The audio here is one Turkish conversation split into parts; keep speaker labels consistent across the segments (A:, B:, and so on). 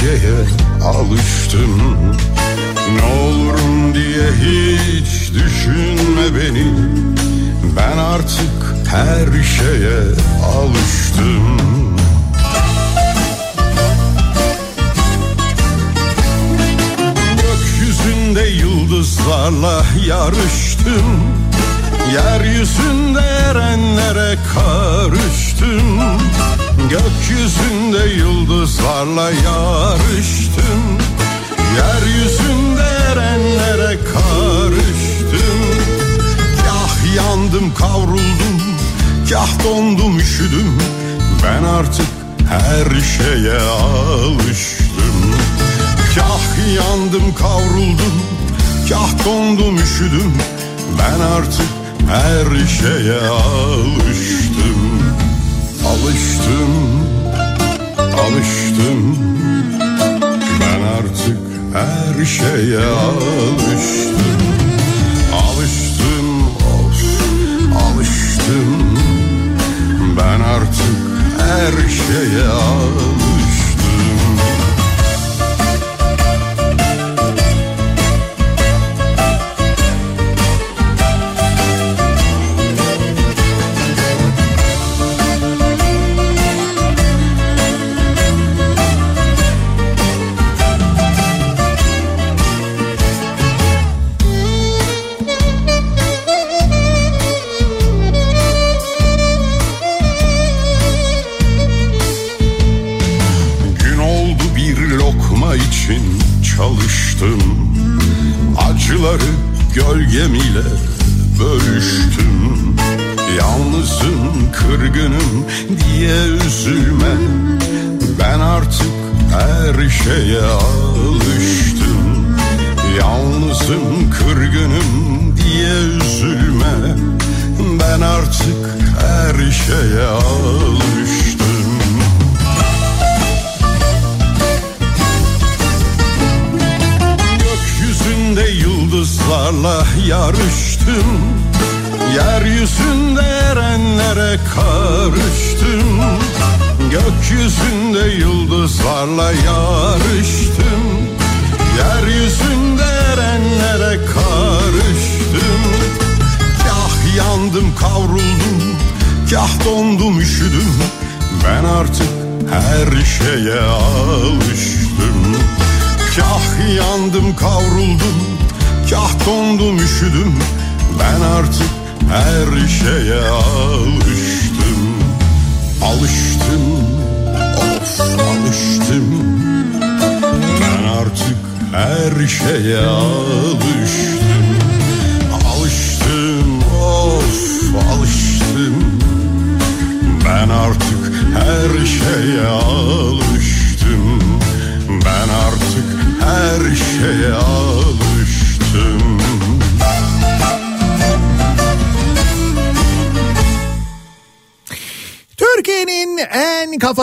A: şeye alıştım Ne olurum diye hiç düşünme beni. Ben artık her şeye alıştım. Gökyüzünde yıldızlarla yarıştım. Yeryüzünde erenlere karıştım Gökyüzünde yıldızlarla yarıştım. Yeryüzünde erenlere karıştım. Kah yandım kavruldum. Kah dondum üşüdüm. Ben artık her şeye alıştım. Kah yandım kavruldum. Kah dondum üşüdüm. Ben artık her şeye alıştım Alıştım Alıştım Ben artık her şeye alıştım. Alıştım of Alıştım Ben artık her şeye alıştım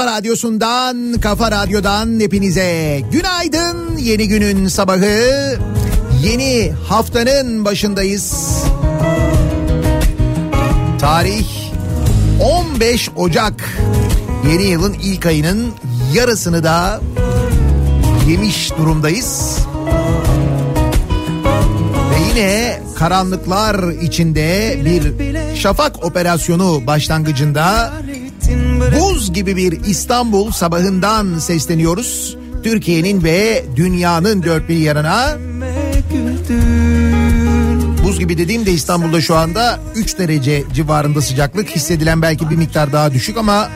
B: radyosundan, kafa radyodan hepinize günaydın. Yeni günün sabahı, yeni haftanın başındayız. Tarih 15 Ocak. Yeni yılın ilk ayının yarısını da yemiş durumdayız. Ve yine karanlıklar içinde bir şafak operasyonu başlangıcında buz gibi bir İstanbul sabahından sesleniyoruz. Türkiye'nin ve dünyanın dört bir yanına. Buz gibi dediğimde İstanbul'da şu anda 3 derece civarında sıcaklık hissedilen belki bir miktar daha düşük ama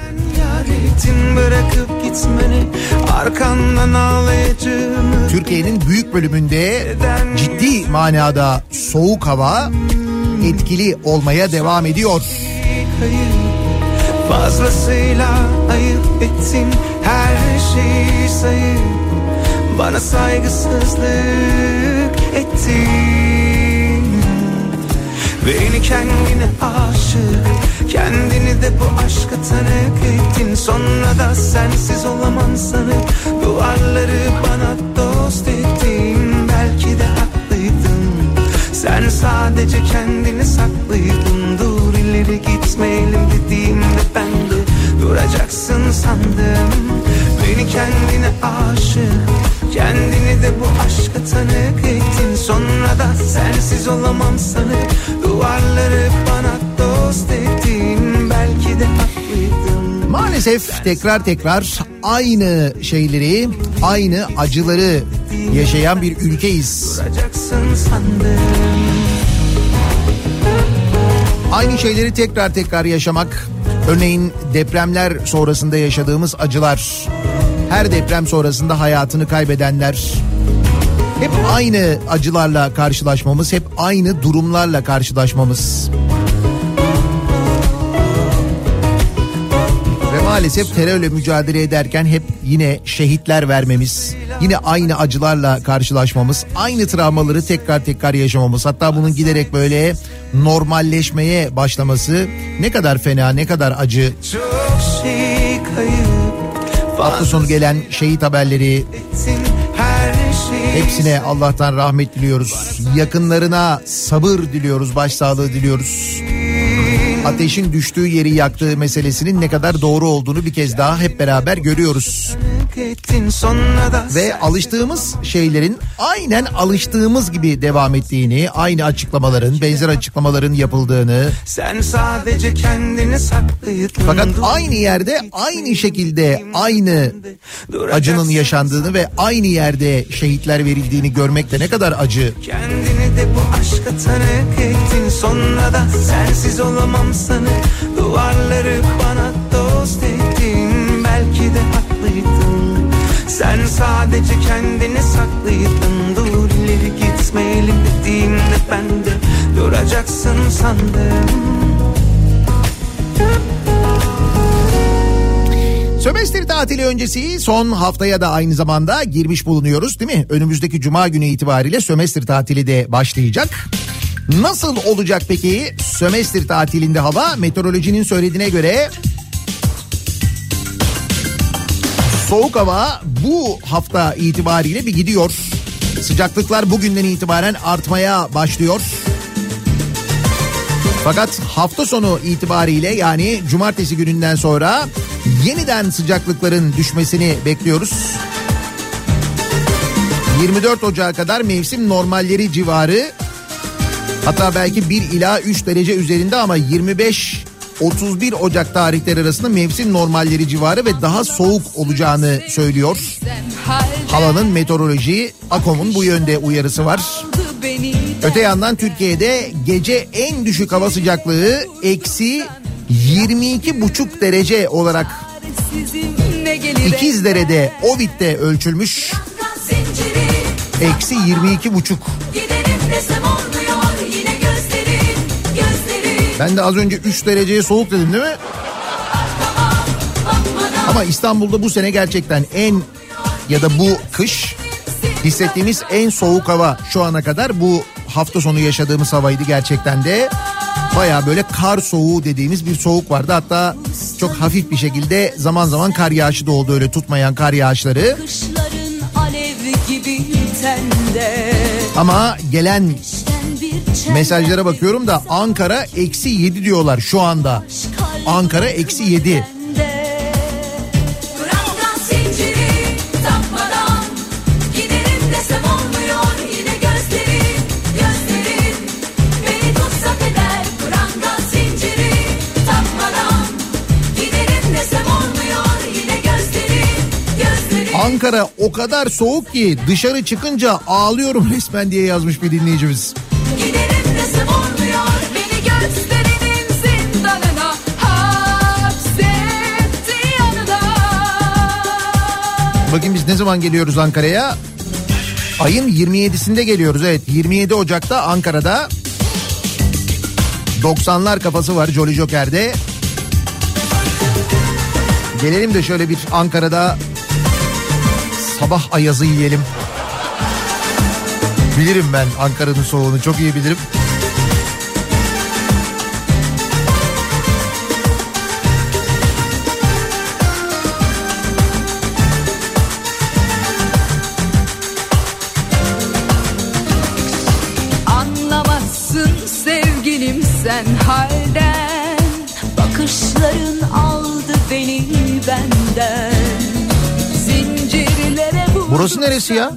B: Türkiye'nin büyük bölümünde ciddi manada soğuk hava etkili olmaya devam ediyor. Fazlasıyla ayıp ettin her şeyi sayıp bana saygısızlık ettin. Beni kendine aşık Kendini de bu aşka tanık ettin. Sonra da sensiz olamam sanıp Duvarları bana dost ettin. Belki de haklıydın Sen sadece kendini saklıydın İleri gitmeyelim dediğimde ben de Duracaksın sandım. Beni kendine aşık Kendini de bu aşka tanık ettin. Sonra da sensiz olamam sanıp Duvarları bana dost ettin. Belki de Maalesef tekrar tekrar aynı şeyleri, aynı acıları yaşayan bir ülkeyiz. Aynı şeyleri tekrar tekrar yaşamak, örneğin depremler sonrasında yaşadığımız acılar, her deprem sonrasında hayatını kaybedenler, hep aynı acılarla karşılaşmamız, hep aynı durumlarla karşılaşmamız. Maalesef terörle mücadele ederken hep yine şehitler vermemiz, yine aynı acılarla karşılaşmamız, aynı travmaları tekrar tekrar yaşamamız. Hatta bunun giderek böyle normalleşmeye başlaması ne kadar fena, ne kadar acı. Hafta sonu gelen şehit haberleri, Hepsine Allah'tan rahmet diliyoruz. Yakınlarına sabır diliyoruz, başsağlığı diliyoruz. Ateşin düştüğü yeri yaktığı meselesinin ne kadar doğru olduğunu bir kez daha hep beraber görüyoruz. Ve alıştığımız şeylerin aynen alıştığımız gibi devam ettiğini, aynı açıklamaların, benzer açıklamaların yapıldığını. Sen sadece kendini saklıydın. Fakat aynı yerde aynı şekilde aynı acının yaşandığını ve aynı yerde şehitler verildiğini görmek de ne kadar acı. Kendini de bu aşka tanık ettin sonra da sensiz olamam sanıp duvarları bana dost ettin Sen sadece kendini saklıydın Dur ileri gitmeyelim dediğimde ben de Duracaksın sandım Sömestr tatili öncesi son haftaya da aynı zamanda girmiş bulunuyoruz değil mi? Önümüzdeki cuma günü itibariyle sömestr tatili de başlayacak. Nasıl olacak peki sömestr tatilinde hava? Meteorolojinin söylediğine göre soğuk hava bu hafta itibariyle bir gidiyor. Sıcaklıklar bugünden itibaren artmaya başlıyor. Fakat hafta sonu itibariyle yani cumartesi gününden sonra yeniden sıcaklıkların düşmesini bekliyoruz. 24 Ocağı kadar mevsim normalleri civarı hatta belki 1 ila 3 derece üzerinde ama 25 31 Ocak tarihleri arasında mevsim normalleri civarı ve daha soğuk olacağını söylüyor. Havanın meteoroloji AKOM'un bu yönde uyarısı var. Öte yandan Türkiye'de gece en düşük hava sıcaklığı eksi 22 buçuk derece olarak İkizdere'de Ovid'de ölçülmüş. Eksi 22 buçuk. Ben de az önce 3 dereceye soğuk dedim değil mi? Ama İstanbul'da bu sene gerçekten en ya da bu kış hissettiğimiz en soğuk hava şu ana kadar bu hafta sonu yaşadığımız havaydı gerçekten de. Baya böyle kar soğuğu dediğimiz bir soğuk vardı. Hatta çok hafif bir şekilde zaman zaman kar yağışı da oldu öyle tutmayan kar yağışları. Ama gelen mesajlara bakıyorum da Ankara eksi yedi diyorlar şu anda. Ankara eksi yedi. Ankara o kadar soğuk ki dışarı çıkınca ağlıyorum resmen diye yazmış bir dinleyicimiz. Bakın biz ne zaman geliyoruz Ankara'ya? Ayın 27'sinde geliyoruz evet 27 Ocak'ta Ankara'da 90'lar kafası var Jolly Joker'de. Gelelim de şöyle bir Ankara'da sabah ayazı yiyelim. Bilirim ben Ankara'nın soğuğunu çok iyi bilirim.
C: Sen halden Bakışların aldı beni benden
B: Burası neresi ya?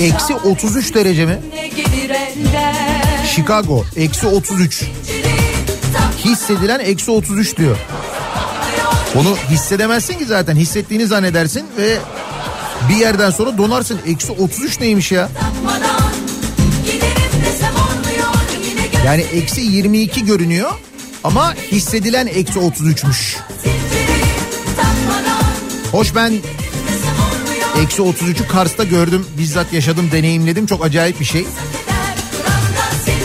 B: Eksi 33 derece mi? Chicago eksi 33. Hissedilen eksi 33 diyor. Onu hissedemezsin ki zaten hissettiğini zannedersin ve bir yerden sonra donarsın. Eksi 33 neymiş ya? Yani eksi 22 görünüyor ama hissedilen eksi 33'müş. Hoş ben Eksi 33'ü Kars'ta gördüm. Bizzat yaşadım, deneyimledim. Çok acayip bir şey.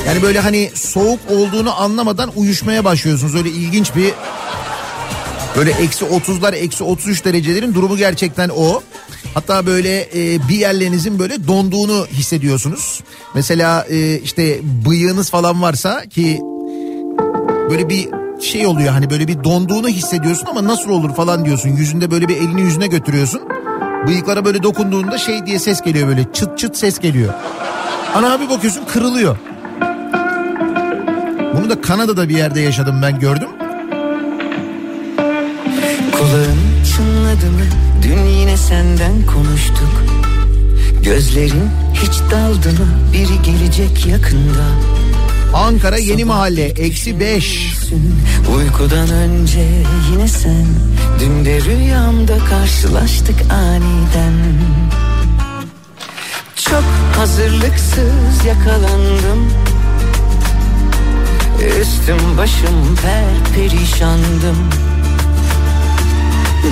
B: Yani böyle hani soğuk olduğunu anlamadan uyuşmaya başlıyorsunuz. Öyle ilginç bir böyle eksi 30'lar eksi 33 derecelerin durumu gerçekten o. Hatta böyle e, bir yerlerinizin böyle donduğunu hissediyorsunuz. Mesela e, işte bıyığınız falan varsa ki böyle bir şey oluyor hani böyle bir donduğunu hissediyorsun ama nasıl olur falan diyorsun. Yüzünde böyle bir elini yüzüne götürüyorsun. Bıyıklara böyle dokunduğunda şey diye ses geliyor böyle çıt çıt ses geliyor. Ana abi bakıyorsun kırılıyor. Bunu da Kanada'da bir yerde yaşadım ben gördüm.
D: Kulağım çınladı mı dün yine senden konuştuk. Gözlerin hiç daldı mı biri gelecek yakında.
B: Ankara Yeni Mahalle eksi beş.
D: Uykudan önce yine sen. Dün de rüyamda karşılaştık aniden. Çok hazırlıksız yakalandım. Üstüm başım per perişandım.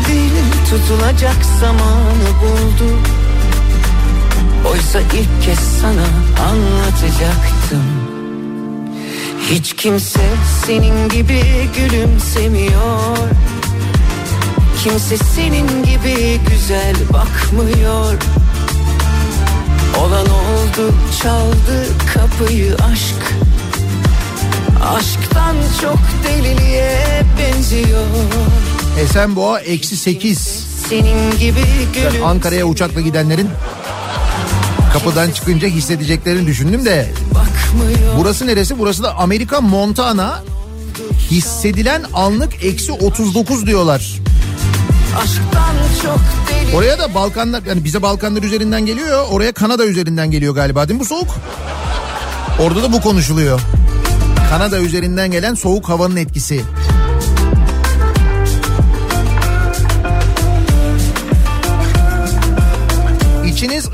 D: Dil tutulacak zamanı buldu. Oysa ilk kez sana anlatacaktım hiç kimse senin gibi gülümsemiyor. Kimse senin gibi güzel bakmıyor. Olan oldu çaldı kapıyı aşk. Aşktan çok deliliğe benziyor.
B: Esenboğa eksi sekiz. Senin gibi gülüm Ankara'ya uçakla gidenlerin kapıdan çıkınca hissedeceklerini düşündüm de. Burası neresi? Burası da Amerika Montana. Hissedilen anlık eksi 39 diyorlar. Oraya da Balkanlar yani bize Balkanlar üzerinden geliyor oraya Kanada üzerinden geliyor galiba değil mi bu soğuk? Orada da bu konuşuluyor. Kanada üzerinden gelen soğuk havanın etkisi.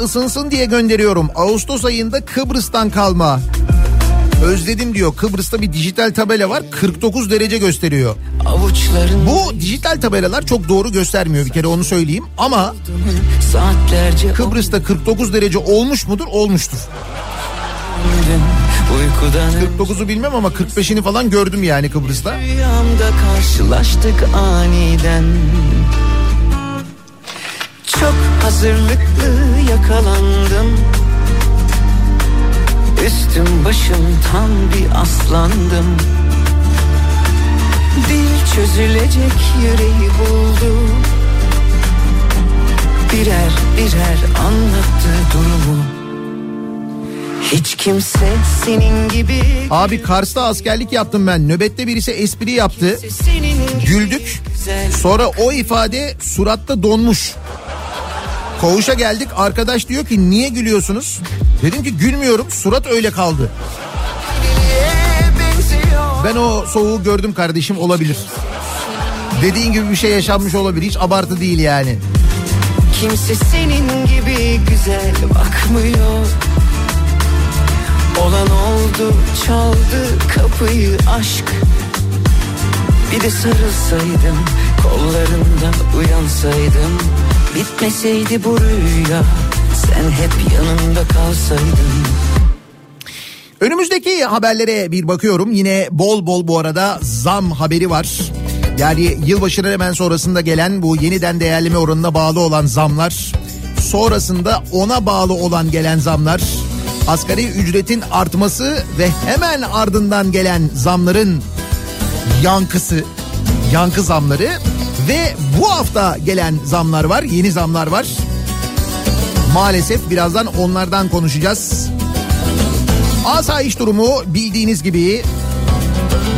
B: Isınsın diye gönderiyorum. Ağustos ayında Kıbrıs'tan kalma. Özledim diyor. Kıbrıs'ta bir dijital tabela var. 49 derece gösteriyor. Avuçların Bu dijital tabelalar çok doğru göstermiyor bir kere onu söyleyeyim. Ama Saatlerce Kıbrıs'ta 49 derece olmuş mudur? Olmuştur. 49'u bilmem ama 45'ini falan gördüm yani Kıbrıs'ta. Rüyamda karşılaştık aniden.
D: Çok hazırlıklı yakalandım Üstüm başım tam bir aslandım Dil çözülecek yüreği buldu Birer birer anlattı durumu hiç kimse senin gibi
B: Abi Kars'ta askerlik yaptım ben. Nöbette birisi espri yaptı. Güldük. Sonra o ifade suratta donmuş. Koğuşa geldik arkadaş diyor ki niye gülüyorsunuz? Dedim ki gülmüyorum surat öyle kaldı. Ben o soğuğu gördüm kardeşim olabilir. Dediğin gibi bir şey yaşanmış olabilir hiç abartı değil yani.
D: Kimse senin gibi güzel bakmıyor Olan oldu çaldı kapıyı aşk Bir de sarılsaydım kollarında uyansaydım Bitmeseydi bu rüya sen hep yanımda kalsaydın
B: Önümüzdeki haberlere bir bakıyorum. Yine bol bol bu arada zam haberi var. Yani yılbaşının hemen sonrasında gelen bu yeniden değerleme oranına bağlı olan zamlar, sonrasında ona bağlı olan gelen zamlar, asgari ücretin artması ve hemen ardından gelen zamların yankısı, yankı zamları ve bu hafta gelen zamlar var, yeni zamlar var. Maalesef birazdan onlardan konuşacağız. Asayiş durumu bildiğiniz gibi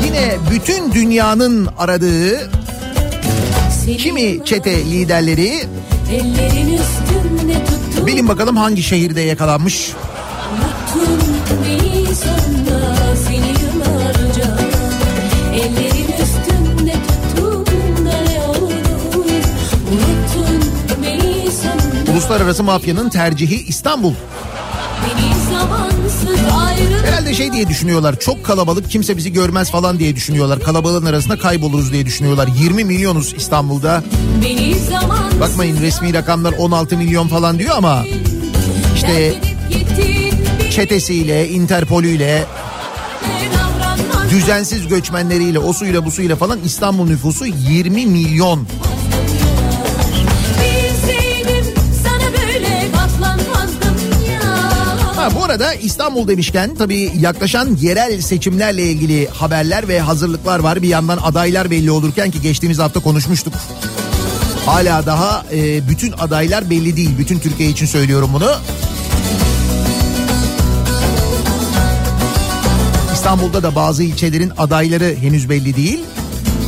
B: yine bütün dünyanın aradığı kimi çete liderleri bilin bakalım hangi şehirde yakalanmış. Uluslararası mafyanın tercihi İstanbul. Herhalde şey diye düşünüyorlar çok kalabalık kimse bizi görmez falan diye düşünüyorlar. Kalabalığın arasında kayboluruz diye düşünüyorlar. 20 milyonuz İstanbul'da. Bakmayın resmi rakamlar 16 milyon falan diyor ama işte çetesiyle, Interpol'üyle, düzensiz göçmenleriyle, o suyla bu suyla falan İstanbul nüfusu 20 milyon. Ha, bu arada İstanbul demişken tabii yaklaşan yerel seçimlerle ilgili haberler ve hazırlıklar var. Bir yandan adaylar belli olurken ki geçtiğimiz hafta konuşmuştuk. Hala daha e, bütün adaylar belli değil. Bütün Türkiye için söylüyorum bunu. İstanbul'da da bazı ilçelerin adayları henüz belli değil.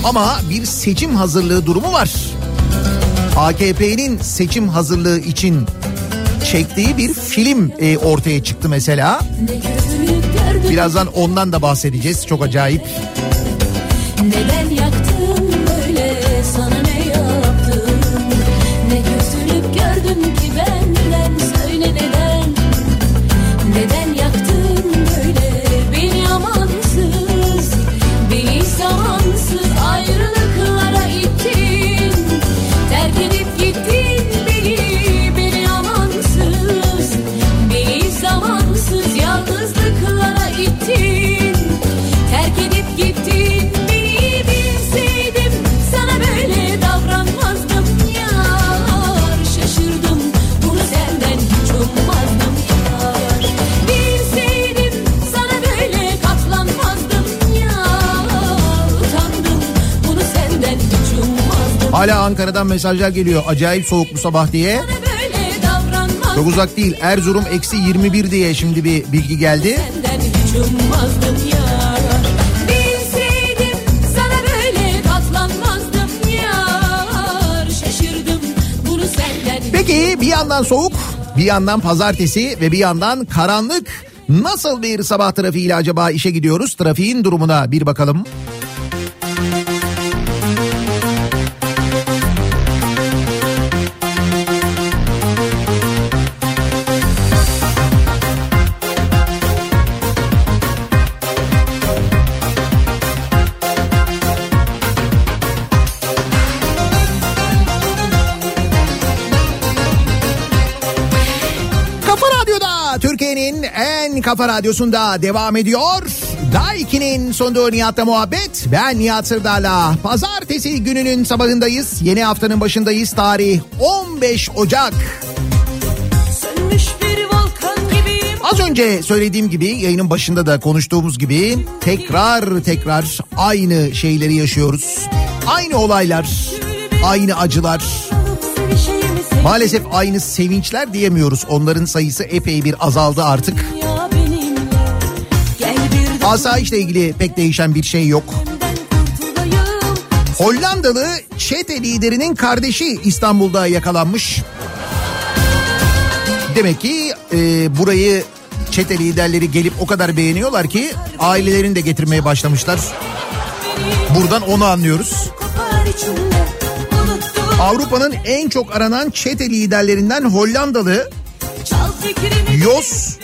B: Ama bir seçim hazırlığı durumu var. AKP'nin seçim hazırlığı için çektiği bir film e, ortaya çıktı mesela. Birazdan ondan da bahsedeceğiz. Çok acayip. Neden Hala Ankara'dan mesajlar geliyor. Acayip soğuk bu sabah diye. Çok uzak değil. Erzurum eksi 21 diye şimdi bir bilgi geldi. Bilseydim Peki bir yandan soğuk, bir yandan pazartesi ve bir yandan karanlık. Nasıl bir sabah trafiğiyle acaba işe gidiyoruz? Trafiğin durumuna bir bakalım. Kafa kafa radyosunda devam ediyor. Daiki'nin sonunda Nihat'la muhabbet. Ben Nihat Sırdar'la. Pazartesi gününün sabahındayız. Yeni haftanın başındayız. Tarih 15 Ocak. Az önce söylediğim gibi yayının başında da konuştuğumuz gibi tekrar tekrar aynı şeyleri yaşıyoruz. Aynı olaylar, aynı acılar. Maalesef aynı sevinçler diyemiyoruz. Onların sayısı epey bir azaldı artık. Asayişle ilgili pek değişen bir şey yok. Hollandalı çete liderinin kardeşi İstanbul'da yakalanmış. Demek ki e, burayı çete liderleri gelip o kadar beğeniyorlar ki ailelerini de getirmeye başlamışlar. Buradan onu anlıyoruz. Avrupa'nın en çok aranan çete liderlerinden Hollandalı Jos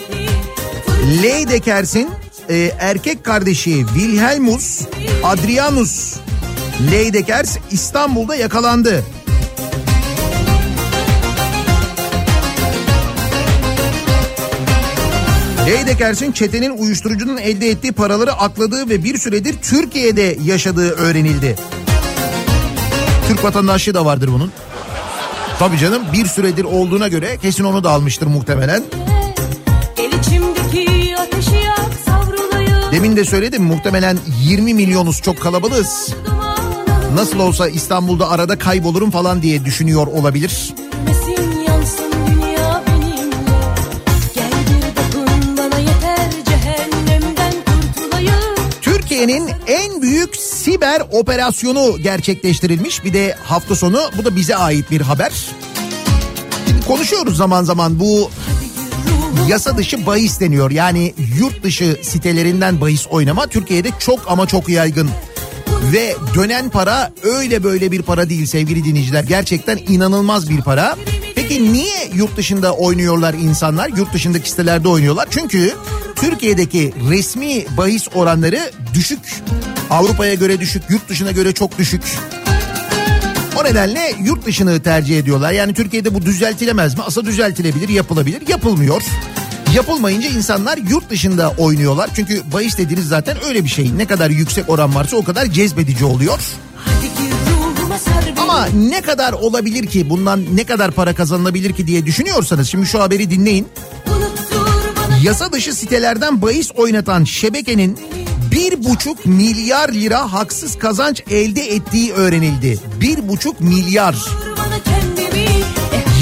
B: Leidekers'in e, erkek kardeşi Wilhelmus Adrianus Leydekers İstanbul'da yakalandı. Leydekers'in çetenin uyuşturucunun elde ettiği paraları akladığı ve bir süredir Türkiye'de yaşadığı öğrenildi. Türk vatandaşlığı da vardır bunun. Tabii canım bir süredir olduğuna göre kesin onu da almıştır muhtemelen. Demin de söyledim muhtemelen 20 milyonuz çok kalabalığız. Nasıl olsa İstanbul'da arada kaybolurum falan diye düşünüyor olabilir. Türkiye'nin en büyük siber operasyonu gerçekleştirilmiş. Bir de hafta sonu bu da bize ait bir haber. Şimdi konuşuyoruz zaman zaman bu yasa dışı bahis deniyor. Yani yurt dışı sitelerinden bahis oynama Türkiye'de çok ama çok yaygın. Ve dönen para öyle böyle bir para değil sevgili dinleyiciler. Gerçekten inanılmaz bir para. Peki niye yurt dışında oynuyorlar insanlar? Yurt dışındaki sitelerde oynuyorlar. Çünkü Türkiye'deki resmi bahis oranları düşük. Avrupa'ya göre düşük, yurt dışına göre çok düşük. Nedenle yurt dışını tercih ediyorlar. Yani Türkiye'de bu düzeltilemez mi? Asa düzeltilebilir, yapılabilir. Yapılmıyor. Yapılmayınca insanlar yurt dışında oynuyorlar. Çünkü bahis dediğiniz zaten öyle bir şey. Ne kadar yüksek oran varsa o kadar cezbedici oluyor. Ama ne kadar olabilir ki bundan ne kadar para kazanılabilir ki diye düşünüyorsanız şimdi şu haberi dinleyin. Yasa dışı sitelerden bahis oynatan şebekenin bir buçuk milyar lira haksız kazanç elde ettiği öğrenildi. Bir buçuk milyar.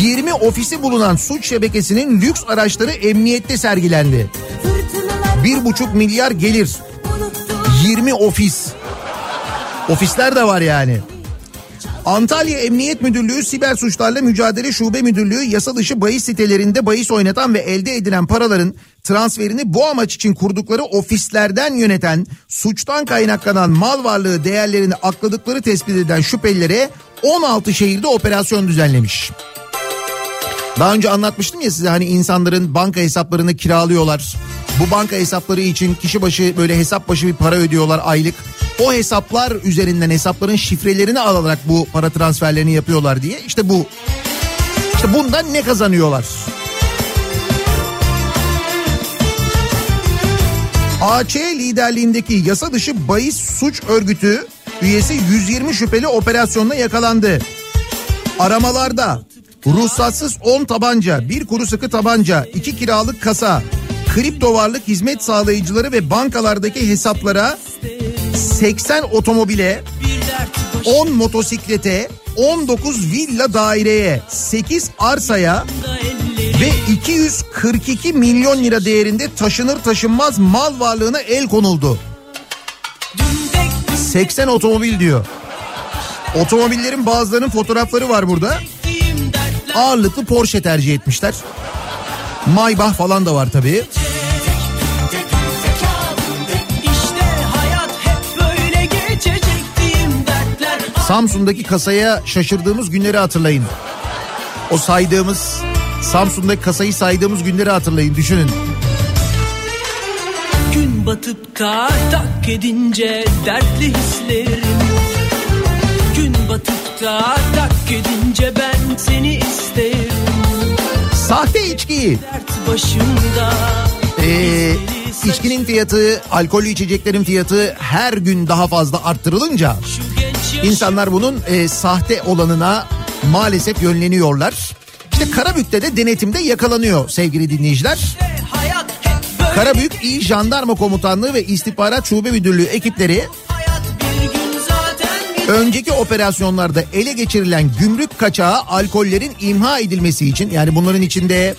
B: 20 ofisi bulunan suç şebekesinin lüks araçları emniyette sergilendi. Bir buçuk milyar gelir. 20 ofis. Ofisler de var yani. Antalya Emniyet Müdürlüğü Siber Suçlarla Mücadele Şube Müdürlüğü yasa dışı bahis sitelerinde bahis oynatan ve elde edilen paraların transferini bu amaç için kurdukları ofislerden yöneten suçtan kaynaklanan mal varlığı değerlerini akladıkları tespit eden şüphelilere 16 şehirde operasyon düzenlemiş. Daha önce anlatmıştım ya size hani insanların banka hesaplarını kiralıyorlar. Bu banka hesapları için kişi başı böyle hesap başı bir para ödüyorlar aylık. O hesaplar üzerinden hesapların şifrelerini alarak bu para transferlerini yapıyorlar diye. İşte bu. İşte bundan ne kazanıyorlar? AC liderliğindeki yasa dışı bahis suç örgütü üyesi 120 şüpheli operasyonla yakalandı. Aramalarda ruhsatsız 10 tabanca, bir kuru sıkı tabanca, 2 kiralık kasa, kripto varlık hizmet sağlayıcıları ve bankalardaki hesaplara 80 otomobile, 10 motosiklete, 19 villa daireye, 8 arsaya ve 242 milyon lira değerinde taşınır taşınmaz mal varlığına el konuldu. 80 otomobil diyor. Otomobillerin bazılarının fotoğrafları var burada. Ağırlıklı Porsche tercih etmişler. Maybach falan da var tabii. Samsun'daki kasaya şaşırdığımız günleri hatırlayın. O saydığımız Samsun'daki kasayı saydığımız günleri hatırlayın düşünün.
E: Gün batıp da tak edince dertli hislerim Gün batıp da tak edince ben seni isterim
B: Sahte içki.
E: Dert başımda
B: Ee, içkinin fiyatı, alkollü içeceklerin fiyatı her gün daha fazla arttırılınca insanlar bunun e, sahte olanına maalesef yönleniyorlar. İşte Karabük'te de denetimde yakalanıyor sevgili dinleyiciler. Karabük İl Jandarma Komutanlığı ve İstihbarat Şube Müdürlüğü ekipleri önceki operasyonlarda ele geçirilen gümrük kaçağı alkollerin imha edilmesi için yani bunların içinde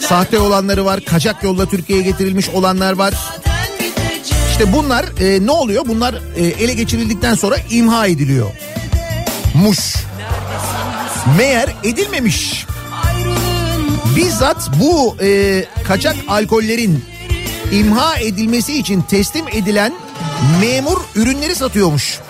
B: sahte olanları var, kaçak yolla Türkiye'ye getirilmiş olanlar var. İşte bunlar e, ne oluyor? Bunlar e, ele geçirildikten sonra imha ediliyor. Muş. Meğer edilmemiş. Bizzat bu e, kaçak alkollerin imha edilmesi için teslim edilen memur ürünleri satıyormuş.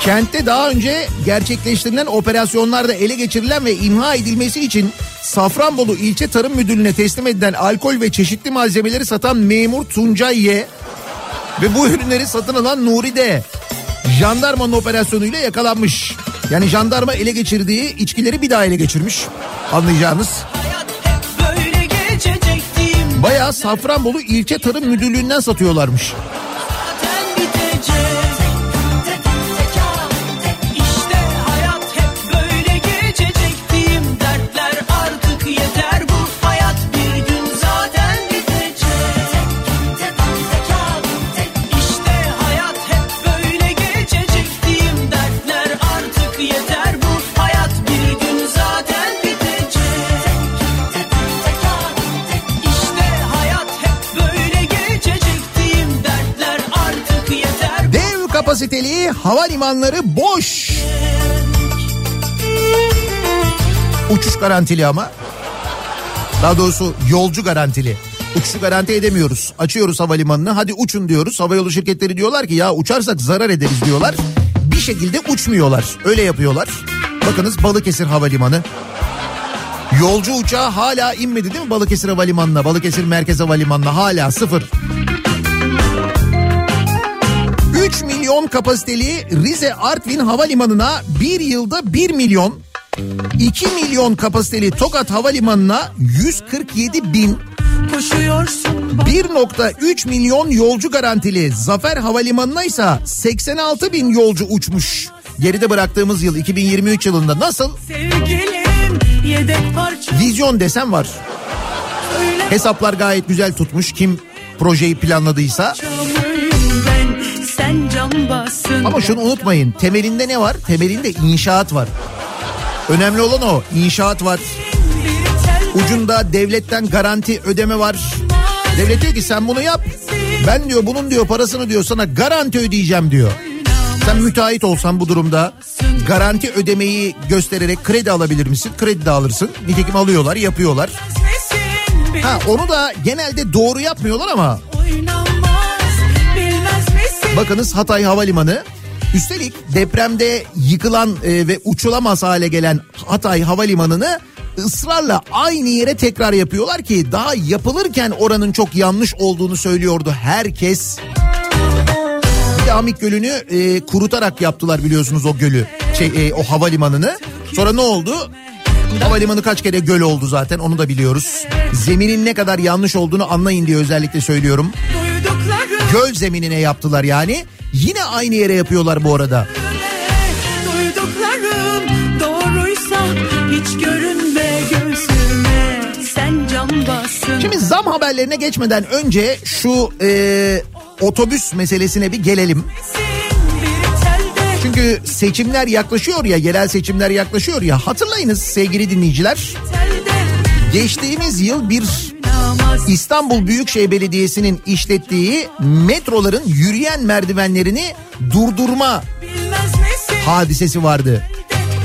B: Kentte daha önce gerçekleştirilen operasyonlarda ele geçirilen ve imha edilmesi için Safranbolu İlçe Tarım Müdürlüğü'ne teslim edilen alkol ve çeşitli malzemeleri satan memur Tuncay Y ve bu ürünleri satın alan Nuri D. Jandarmanın operasyonuyla yakalanmış. Yani jandarma ele geçirdiği içkileri bir daha ele geçirmiş. Anlayacağınız. Bayağı Safranbolu İlçe Tarım Müdürlüğü'nden satıyorlarmış. Kapasiteli havalimanları boş. Uçuş garantili ama. Daha doğrusu yolcu garantili. Uçuşu garanti edemiyoruz. Açıyoruz havalimanını hadi uçun diyoruz. Havayolu şirketleri diyorlar ki ya uçarsak zarar ederiz diyorlar. Bir şekilde uçmuyorlar. Öyle yapıyorlar. Bakınız Balıkesir Havalimanı. Yolcu uçağı hala inmedi değil mi Balıkesir Havalimanı'na? Balıkesir Merkez Havalimanı'na hala sıfır. Milyon kapasiteli Rize Artvin Havalimanı'na bir yılda 1 milyon 2 milyon kapasiteli Tokat Havalimanı'na 147 bin 1.3 milyon yolcu garantili Zafer Havalimanı'na ise 86 bin yolcu uçmuş. Geride bıraktığımız yıl 2023 yılında nasıl? Vizyon desem var. Hesaplar gayet güzel tutmuş kim projeyi planladıysa. Ama şunu unutmayın temelinde ne var? Temelinde inşaat var. Önemli olan o inşaat var. Ucunda devletten garanti ödeme var. Devlet diyor ki sen bunu yap. Ben diyor bunun diyor parasını diyor sana garanti ödeyeceğim diyor. Sen müteahhit olsan bu durumda garanti ödemeyi göstererek kredi alabilir misin? Kredi de alırsın. Nitekim alıyorlar yapıyorlar. Ha onu da genelde doğru yapmıyorlar ama Bakınız Hatay Havalimanı Üstelik depremde yıkılan e, ve uçulamaz hale gelen Hatay Havalimanı'nı ısrarla aynı yere tekrar yapıyorlar ki daha yapılırken oranın çok yanlış olduğunu söylüyordu herkes. Bir de Amik Gölü'nü e, kurutarak yaptılar biliyorsunuz o gölü, şey e, o havalimanını. Sonra ne oldu? Havalimanı kaç kere göl oldu zaten onu da biliyoruz. Zeminin ne kadar yanlış olduğunu anlayın diye özellikle söylüyorum. Göl zeminine yaptılar yani. Yine aynı yere yapıyorlar bu arada. Şimdi zam haberlerine geçmeden önce şu e, otobüs meselesine bir gelelim. Çünkü seçimler yaklaşıyor ya, yerel seçimler yaklaşıyor ya. Hatırlayınız sevgili dinleyiciler. Geçtiğimiz yıl bir İstanbul Büyükşehir Belediyesi'nin işlettiği metroların yürüyen merdivenlerini durdurma hadisesi vardı.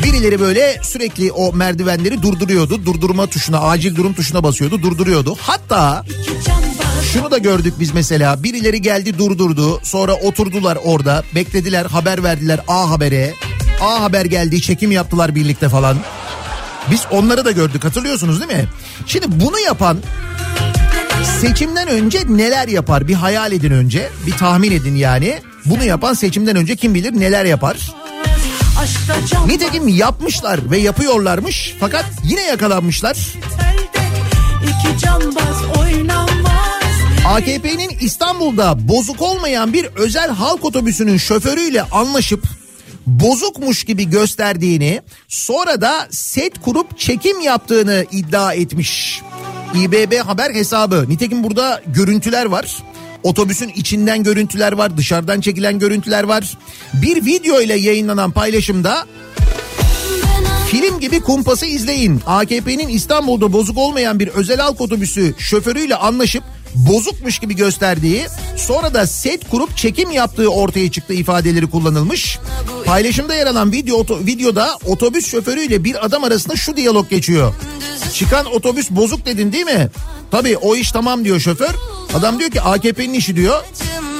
B: Birileri böyle sürekli o merdivenleri durduruyordu. Durdurma tuşuna, acil durum tuşuna basıyordu, durduruyordu. Hatta şunu da gördük biz mesela. Birileri geldi durdurdu. Sonra oturdular orada. Beklediler, haber verdiler A Haber'e. A Haber geldi, çekim yaptılar birlikte falan. Biz onları da gördük hatırlıyorsunuz değil mi? Şimdi bunu yapan seçimden önce neler yapar bir hayal edin önce bir tahmin edin yani. Bunu yapan seçimden önce kim bilir neler yapar. Nitekim yapmışlar ve yapıyorlarmış fakat yine yakalanmışlar. AKP'nin İstanbul'da bozuk olmayan bir özel halk otobüsünün şoförüyle anlaşıp bozukmuş gibi gösterdiğini sonra da set kurup çekim yaptığını iddia etmiş. İBB haber hesabı. Nitekim burada görüntüler var. Otobüsün içinden görüntüler var, dışarıdan çekilen görüntüler var. Bir video ile yayınlanan paylaşımda Film gibi kumpası izleyin. AKP'nin İstanbul'da bozuk olmayan bir özel halk otobüsü şoförüyle anlaşıp bozukmuş gibi gösterdiği sonra da set kurup çekim yaptığı ortaya çıktı ifadeleri kullanılmış. Paylaşımda yer alan video videoda otobüs şoförüyle bir adam arasında şu diyalog geçiyor. Çıkan otobüs bozuk dedin değil mi? Tabii o iş tamam diyor şoför. Adam diyor ki AKP'nin işi diyor.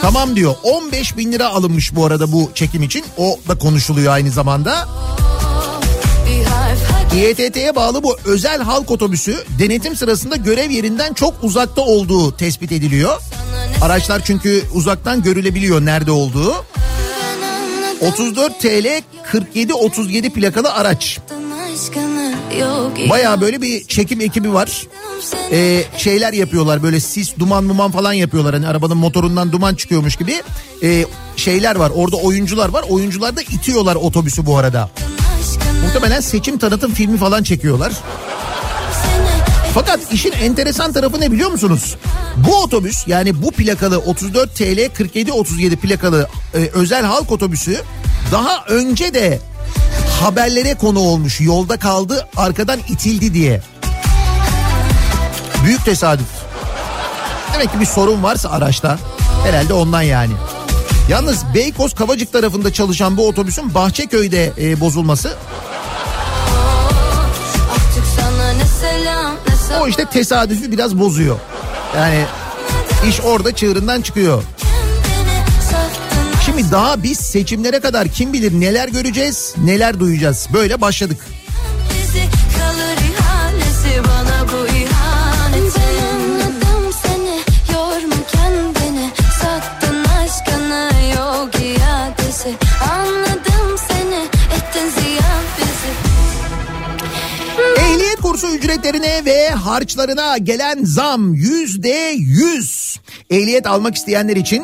B: Tamam diyor 15 bin lira alınmış bu arada bu çekim için. O da konuşuluyor aynı zamanda. İETT'ye bağlı bu özel halk otobüsü denetim sırasında görev yerinden çok uzakta olduğu tespit ediliyor. Araçlar çünkü uzaktan görülebiliyor nerede olduğu. 34 TL 47 37 plakalı araç. Baya böyle bir çekim ekibi var. Ee, şeyler yapıyorlar böyle sis duman muman falan yapıyorlar. Hani arabanın motorundan duman çıkıyormuş gibi. Ee, şeyler var orada oyuncular var. Oyuncular da itiyorlar otobüsü bu arada. Muhtemelen seçim tanıtım filmi falan çekiyorlar. Fakat işin enteresan tarafı ne biliyor musunuz? Bu otobüs yani bu plakalı 34 TL 47 37 plakalı e, özel halk otobüsü daha önce de haberlere konu olmuş. Yolda kaldı, arkadan itildi diye. Büyük tesadüf. Demek ki bir sorun varsa araçta. Herhalde ondan yani. Yalnız Beykoz Kavacık tarafında çalışan bu otobüsün Bahçeköy'de e, bozulması o işte tesadüfü biraz bozuyor. Yani iş orada çığırından çıkıyor. Şimdi daha biz seçimlere kadar kim bilir neler göreceğiz, neler duyacağız. Böyle başladık. Kursu ücretlerine ve harçlarına gelen zam yüzde yüz. Ehliyet almak isteyenler için,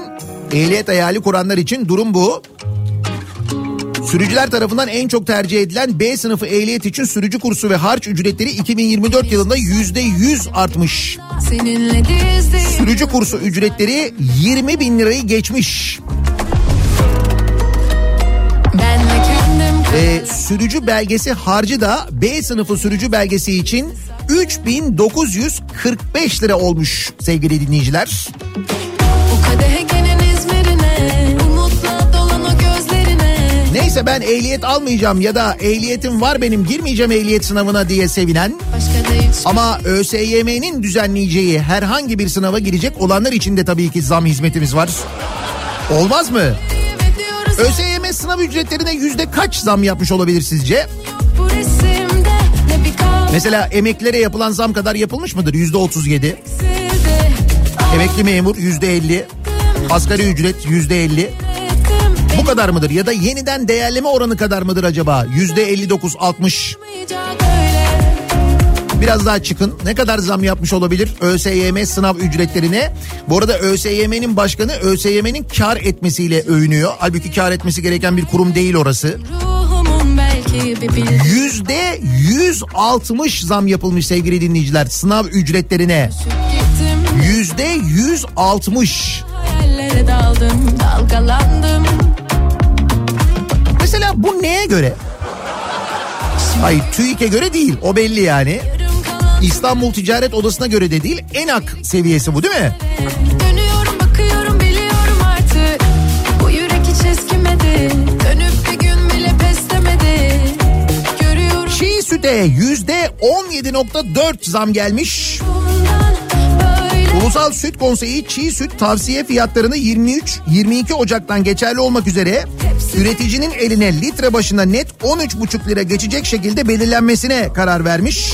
B: ehliyet hayali kuranlar için durum bu. Sürücüler tarafından en çok tercih edilen B sınıfı ehliyet için sürücü kursu ve harç ücretleri 2024 yılında yüzde yüz artmış. Sürücü kursu ücretleri 20 bin lirayı geçmiş. Ee, sürücü belgesi harcı da B sınıfı sürücü belgesi için 3945 lira olmuş sevgili dinleyiciler. Neyse ben ehliyet almayacağım ya da ehliyetim var benim girmeyeceğim ehliyet sınavına diye sevinen ama ÖSYM'nin düzenleyeceği herhangi bir sınava girecek olanlar için de tabii ki zam hizmetimiz var. Olmaz mı? ÖSYM sınav ücretlerine yüzde kaç zam yapmış olabilir sizce? Mesela emeklilere yapılan zam kadar yapılmış mıdır? Yüzde otuz yedi. Emekli memur yüzde elli. Asgari ücret yüzde elli. Bu kadar mıdır? Ya da yeniden değerleme oranı kadar mıdır acaba? Yüzde elli dokuz altmış. Biraz daha çıkın. Ne kadar zam yapmış olabilir ÖSYM sınav ücretlerine? Bu arada ÖSYM'nin başkanı ÖSYM'nin kar etmesiyle övünüyor. Halbuki kar etmesi gereken bir kurum değil orası. Yüzde 160 zam yapılmış sevgili dinleyiciler sınav ücretlerine. Yüzde 160. daldım, dalgalandım. Mesela bu neye göre? Hayır TÜİK'e göre değil o belli yani. İstanbul Ticaret Odası'na göre de değil ENAK seviyesi bu değil mi? Dönüyorum bakıyorum biliyorum artık bu yürek hiç eskimedi dönüp bir gün bile pes demedi görüyorum. Çiğ süte yüzde 17.4 zam gelmiş. Ulusal Süt Konseyi çiğ süt tavsiye fiyatlarını 23-22 Ocak'tan geçerli olmak üzere üreticinin eline litre başına net 13,5 lira geçecek şekilde belirlenmesine karar vermiş.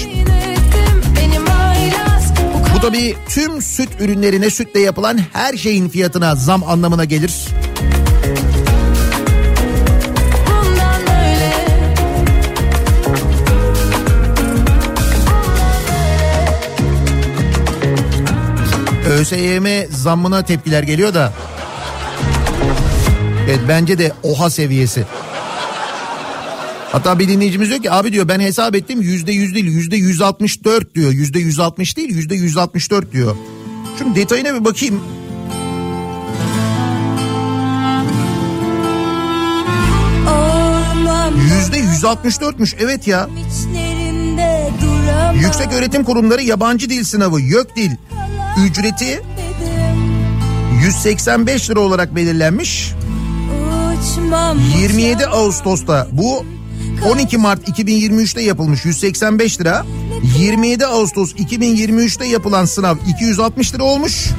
B: Bu tabii tüm süt ürünlerine sütle yapılan her şeyin fiyatına zam anlamına gelir. ÖSYM zammına tepkiler geliyor da. Evet bence de oha seviyesi. Hatta bir dinleyicimiz diyor ki abi diyor ben hesap ettim yüzde yüz değil yüzde yüz altmış dört diyor. Yüzde yüz altmış değil yüzde yüz altmış dört diyor. Şunun detayına bir bakayım. Yüzde yüz altmış dörtmüş evet ya. Yüksek öğretim kurumları yabancı dil sınavı YÖK dil ücreti 185 lira olarak belirlenmiş. 27 Ağustos'ta bu 12 Mart 2023'te yapılmış 185 lira. 27 Ağustos 2023'te yapılan sınav 260 lira olmuş.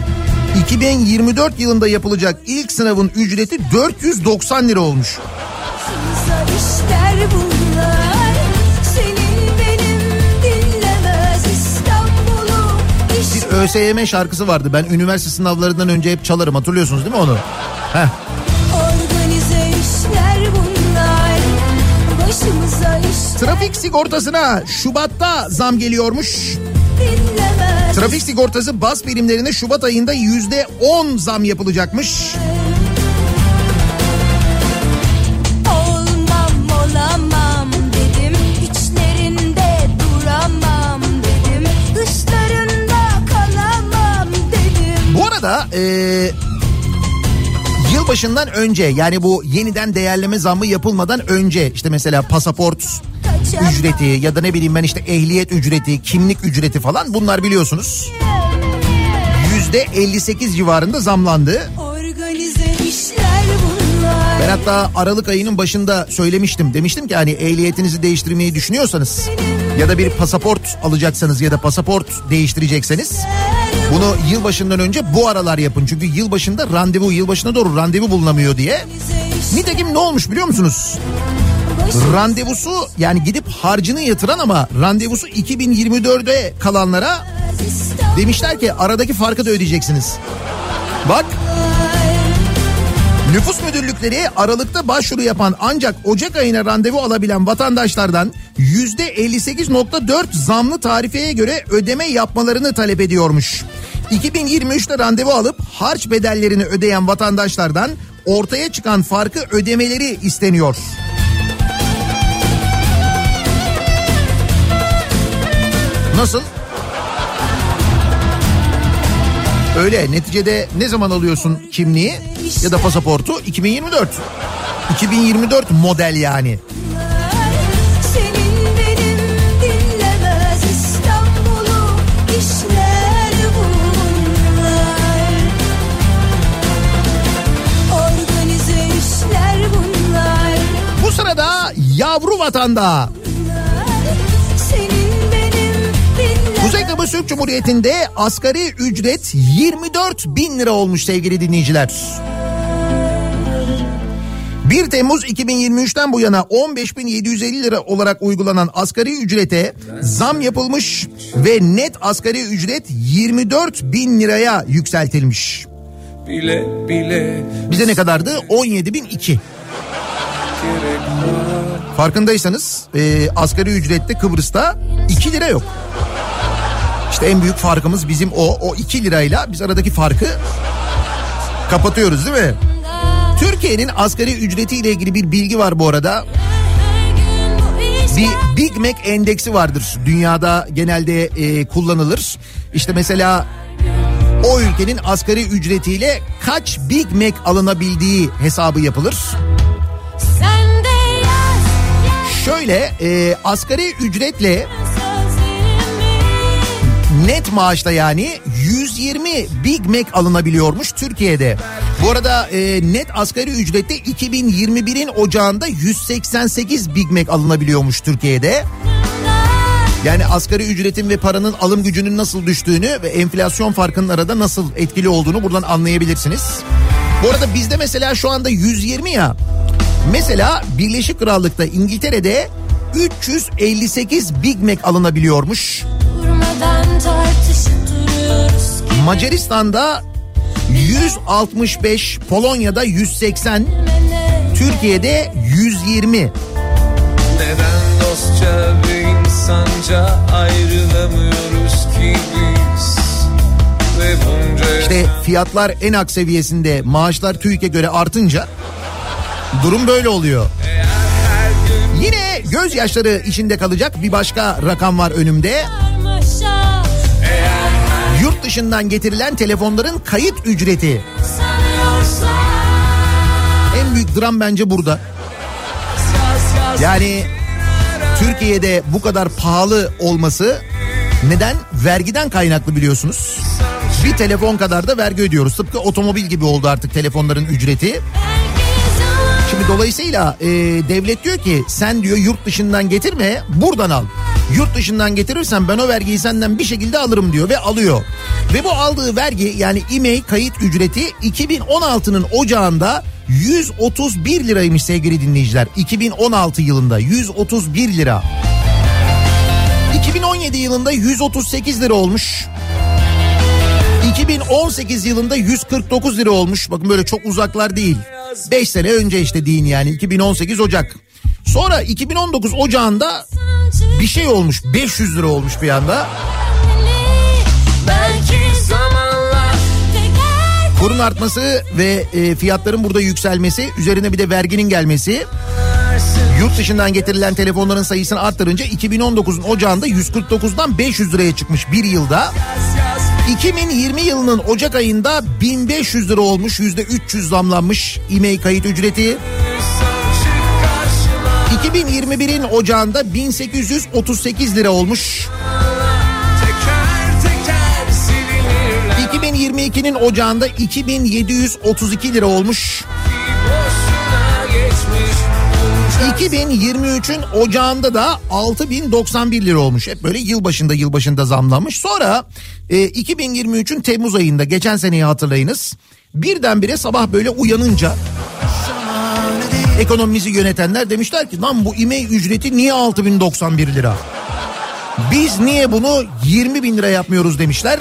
B: 2024 yılında yapılacak ilk sınavın ücreti 490 lira olmuş. Bir ÖSYM şarkısı vardı. Ben üniversite sınavlarından önce hep çalarım. Hatırlıyorsunuz değil mi onu? Heh. Trafik sigortasına Şubat'ta zam geliyormuş. Trafik sigortası bas birimlerine Şubat ayında yüzde on zam yapılacakmış. Olmam olamam dedim içlerinde duramam dedim dışlarında kalamam dedim. Bu arada ee, yılbaşından önce yani bu yeniden değerleme zammı yapılmadan önce işte mesela pasaport ücreti ya da ne bileyim ben işte ehliyet ücreti, kimlik ücreti falan bunlar biliyorsunuz. Yüzde 58 civarında zamlandı. Ben hatta Aralık ayının başında söylemiştim. Demiştim ki hani ehliyetinizi değiştirmeyi düşünüyorsanız ya da bir pasaport alacaksanız ya da pasaport değiştirecekseniz bunu yılbaşından önce bu aralar yapın. Çünkü yılbaşında randevu, yılbaşına doğru randevu bulunamıyor diye. Nitekim ne olmuş biliyor musunuz? Randevusu yani gidip harcını yatıran ama randevusu 2024'de kalanlara demişler ki aradaki farkı da ödeyeceksiniz. Bak Nüfus müdürlükleri Aralık'ta başvuru yapan ancak Ocak ayına randevu alabilen vatandaşlardan %58.4 zamlı tarifeye göre ödeme yapmalarını talep ediyormuş. 2023'te randevu alıp harç bedellerini ödeyen vatandaşlardan ortaya çıkan farkı ödemeleri isteniyor. Nasıl? Öyle neticede ne zaman alıyorsun kimliği ya da pasaportu? 2024. 2024 model yani. Bu sırada yavru vatanda Kıbrıs Türk Cumhuriyeti'nde asgari ücret 24 bin lira olmuş sevgili dinleyiciler. 1 Temmuz 2023'ten bu yana 15.750 lira olarak uygulanan asgari ücrete zam yapılmış ve net asgari ücret 24 bin liraya yükseltilmiş. Bile bile Bize ne kadardı? 17.002. Farkındaysanız e, asgari ücrette Kıbrıs'ta 2 lira yok. İşte en büyük farkımız bizim o. O 2 lirayla biz aradaki farkı kapatıyoruz değil mi? Türkiye'nin asgari ücretiyle ilgili bir bilgi var bu arada. Bir Big Mac endeksi vardır. Dünyada genelde e, kullanılır. İşte mesela o ülkenin asgari ücretiyle kaç Big Mac alınabildiği hesabı yapılır. Şöyle e, asgari ücretle net maaşta yani 120 Big Mac alınabiliyormuş Türkiye'de. Bu arada e, net asgari ücrette 2021'in ocağında 188 Big Mac alınabiliyormuş Türkiye'de. Yani asgari ücretin ve paranın alım gücünün nasıl düştüğünü ve enflasyon farkının arada nasıl etkili olduğunu buradan anlayabilirsiniz. Bu arada bizde mesela şu anda 120 ya. Mesela Birleşik Krallık'ta İngiltere'de 358 Big Mac alınabiliyormuş. Macaristan'da 165, Polonya'da 180, Türkiye'de 120. Neden dostça ve insanca ayrılamıyoruz ki biz? İşte fiyatlar en ak seviyesinde maaşlar TÜİK'e göre artınca durum böyle oluyor. Yine gözyaşları içinde kalacak bir başka rakam var önümde. Yurt dışından getirilen telefonların kayıt ücreti. En büyük dram bence burada. Yani Türkiye'de bu kadar pahalı olması neden? Vergiden kaynaklı biliyorsunuz. Bir telefon kadar da vergi ödüyoruz. Tıpkı otomobil gibi oldu artık telefonların ücreti. Şimdi dolayısıyla e, devlet diyor ki sen diyor yurt dışından getirme buradan al. Yurt dışından getirirsen ben o vergiyi senden bir şekilde alırım diyor ve alıyor. Ve bu aldığı vergi yani IMEI kayıt ücreti 2016'nın ocağında 131 liraymış sevgili dinleyiciler. 2016 yılında 131 lira. 2017 yılında 138 lira olmuş. 2018 yılında 149 lira olmuş. Bakın böyle çok uzaklar değil. 5 sene önce işte deyin yani 2018 Ocak. Sonra 2019 Ocağında bir şey olmuş 500 lira olmuş bir anda. Kurun artması ve e, fiyatların burada yükselmesi üzerine bir de verginin gelmesi yurt dışından getirilen telefonların sayısını arttırınca 2019'un ocağında 149'dan 500 liraya çıkmış bir yılda. 2020 yılının Ocak ayında 1500 lira olmuş yüzde 300 zamlanmış e-mail kayıt ücreti. 2021'in ocağında 1838 lira olmuş. 2022'nin ocağında 2732 lira olmuş. 2023'ün ocağında da 6091 lira olmuş. Hep böyle yılbaşında yılbaşında zamlanmış. Sonra e, 2023'ün Temmuz ayında geçen seneyi hatırlayınız. Birdenbire sabah böyle uyanınca ekonomimizi yönetenler demişler ki lan bu ime ücreti niye 6091 lira? Biz niye bunu 20 bin lira yapmıyoruz demişler.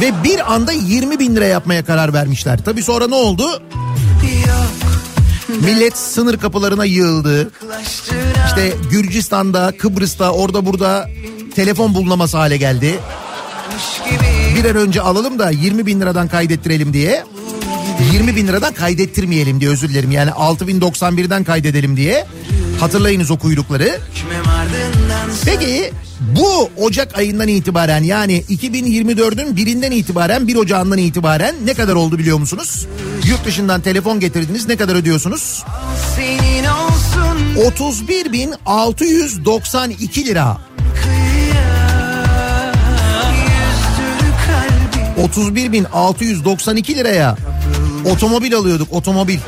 B: Ve bir anda 20 bin lira yapmaya karar vermişler. Tabi sonra ne oldu? Millet sınır kapılarına yığıldı. İşte Gürcistan'da, Kıbrıs'ta, orada burada telefon bulunamaz hale geldi. Bir an önce alalım da 20 bin liradan kaydettirelim diye. 20 bin liradan kaydettirmeyelim diye özür dilerim. Yani 6091'den kaydedelim diye. Hatırlayınız o kuyrukları. Peki bu Ocak ayından itibaren yani 2024'ün birinden itibaren 1 Ocağından itibaren ne kadar oldu biliyor musunuz? Yurt dışından telefon getirdiniz ne kadar ödüyorsunuz? 31.692 lira. 31.692 liraya otomobil alıyorduk otomobil.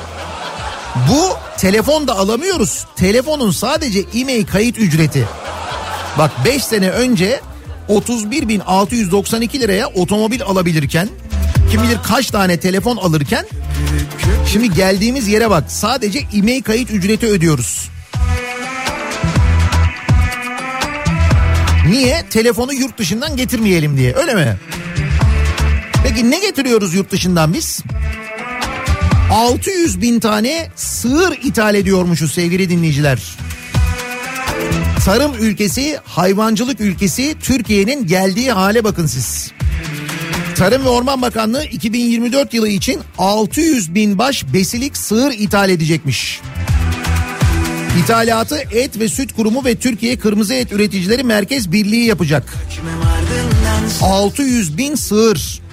B: Bu telefon da alamıyoruz. Telefonun sadece e-mail kayıt ücreti. Bak 5 sene önce 31.692 liraya otomobil alabilirken kim bilir kaç tane telefon alırken şimdi geldiğimiz yere bak sadece e-mail kayıt ücreti ödüyoruz. Niye? Telefonu yurt dışından getirmeyelim diye öyle mi? Peki ne getiriyoruz yurt dışından biz? 600 bin tane sığır ithal ediyormuşuz sevgili dinleyiciler. Tarım ülkesi, hayvancılık ülkesi Türkiye'nin geldiği hale bakın siz. Tarım ve Orman Bakanlığı 2024 yılı için 600 bin baş besilik sığır ithal edecekmiş. İthalatı Et ve Süt Kurumu ve Türkiye Kırmızı Et Üreticileri Merkez Birliği yapacak. 600 bin sığır.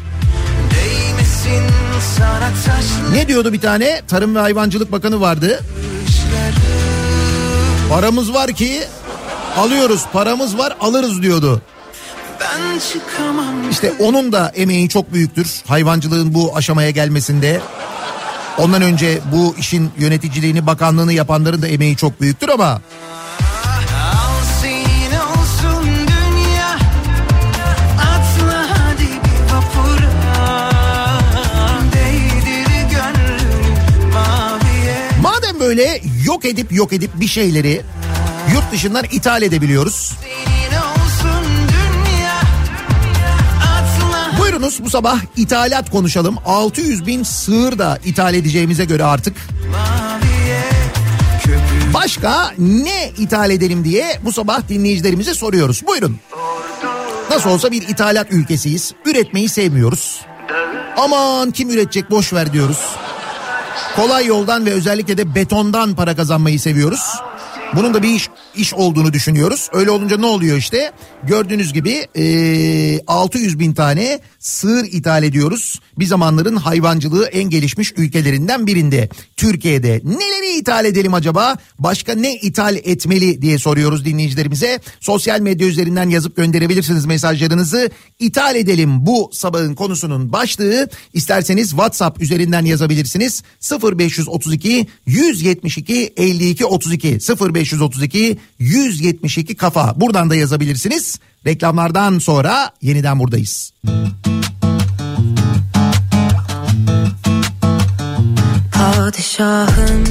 B: Ne diyordu bir tane Tarım ve Hayvancılık Bakanı vardı. Paramız var ki alıyoruz paramız var alırız diyordu. İşte onun da emeği çok büyüktür hayvancılığın bu aşamaya gelmesinde. Ondan önce bu işin yöneticiliğini bakanlığını yapanların da emeği çok büyüktür ama böyle yok edip yok edip bir şeyleri yurt dışından ithal edebiliyoruz. Buyurunuz bu sabah ithalat konuşalım. 600 bin sığır da ithal edeceğimize göre artık. Başka ne ithal edelim diye bu sabah dinleyicilerimize soruyoruz. Buyurun. Nasıl olsa bir ithalat ülkesiyiz. Üretmeyi sevmiyoruz. Aman kim üretecek boş ver diyoruz. Kolay yoldan ve özellikle de betondan para kazanmayı seviyoruz. Bunun da bir iş, iş olduğunu düşünüyoruz. Öyle olunca ne oluyor işte? Gördüğünüz gibi e, 600 bin tane sığır ithal ediyoruz. Bir zamanların hayvancılığı en gelişmiş ülkelerinden birinde. Türkiye'de neleri ithal edelim acaba? Başka ne ithal etmeli diye soruyoruz dinleyicilerimize. Sosyal medya üzerinden yazıp gönderebilirsiniz mesajlarınızı. İthal edelim bu sabahın konusunun başlığı. İsterseniz WhatsApp üzerinden yazabilirsiniz. 0532 172 52 32 0532 172 kafa. Buradan da yazabilirsiniz. Reklamlardan sonra yeniden buradayız.
F: Padişahım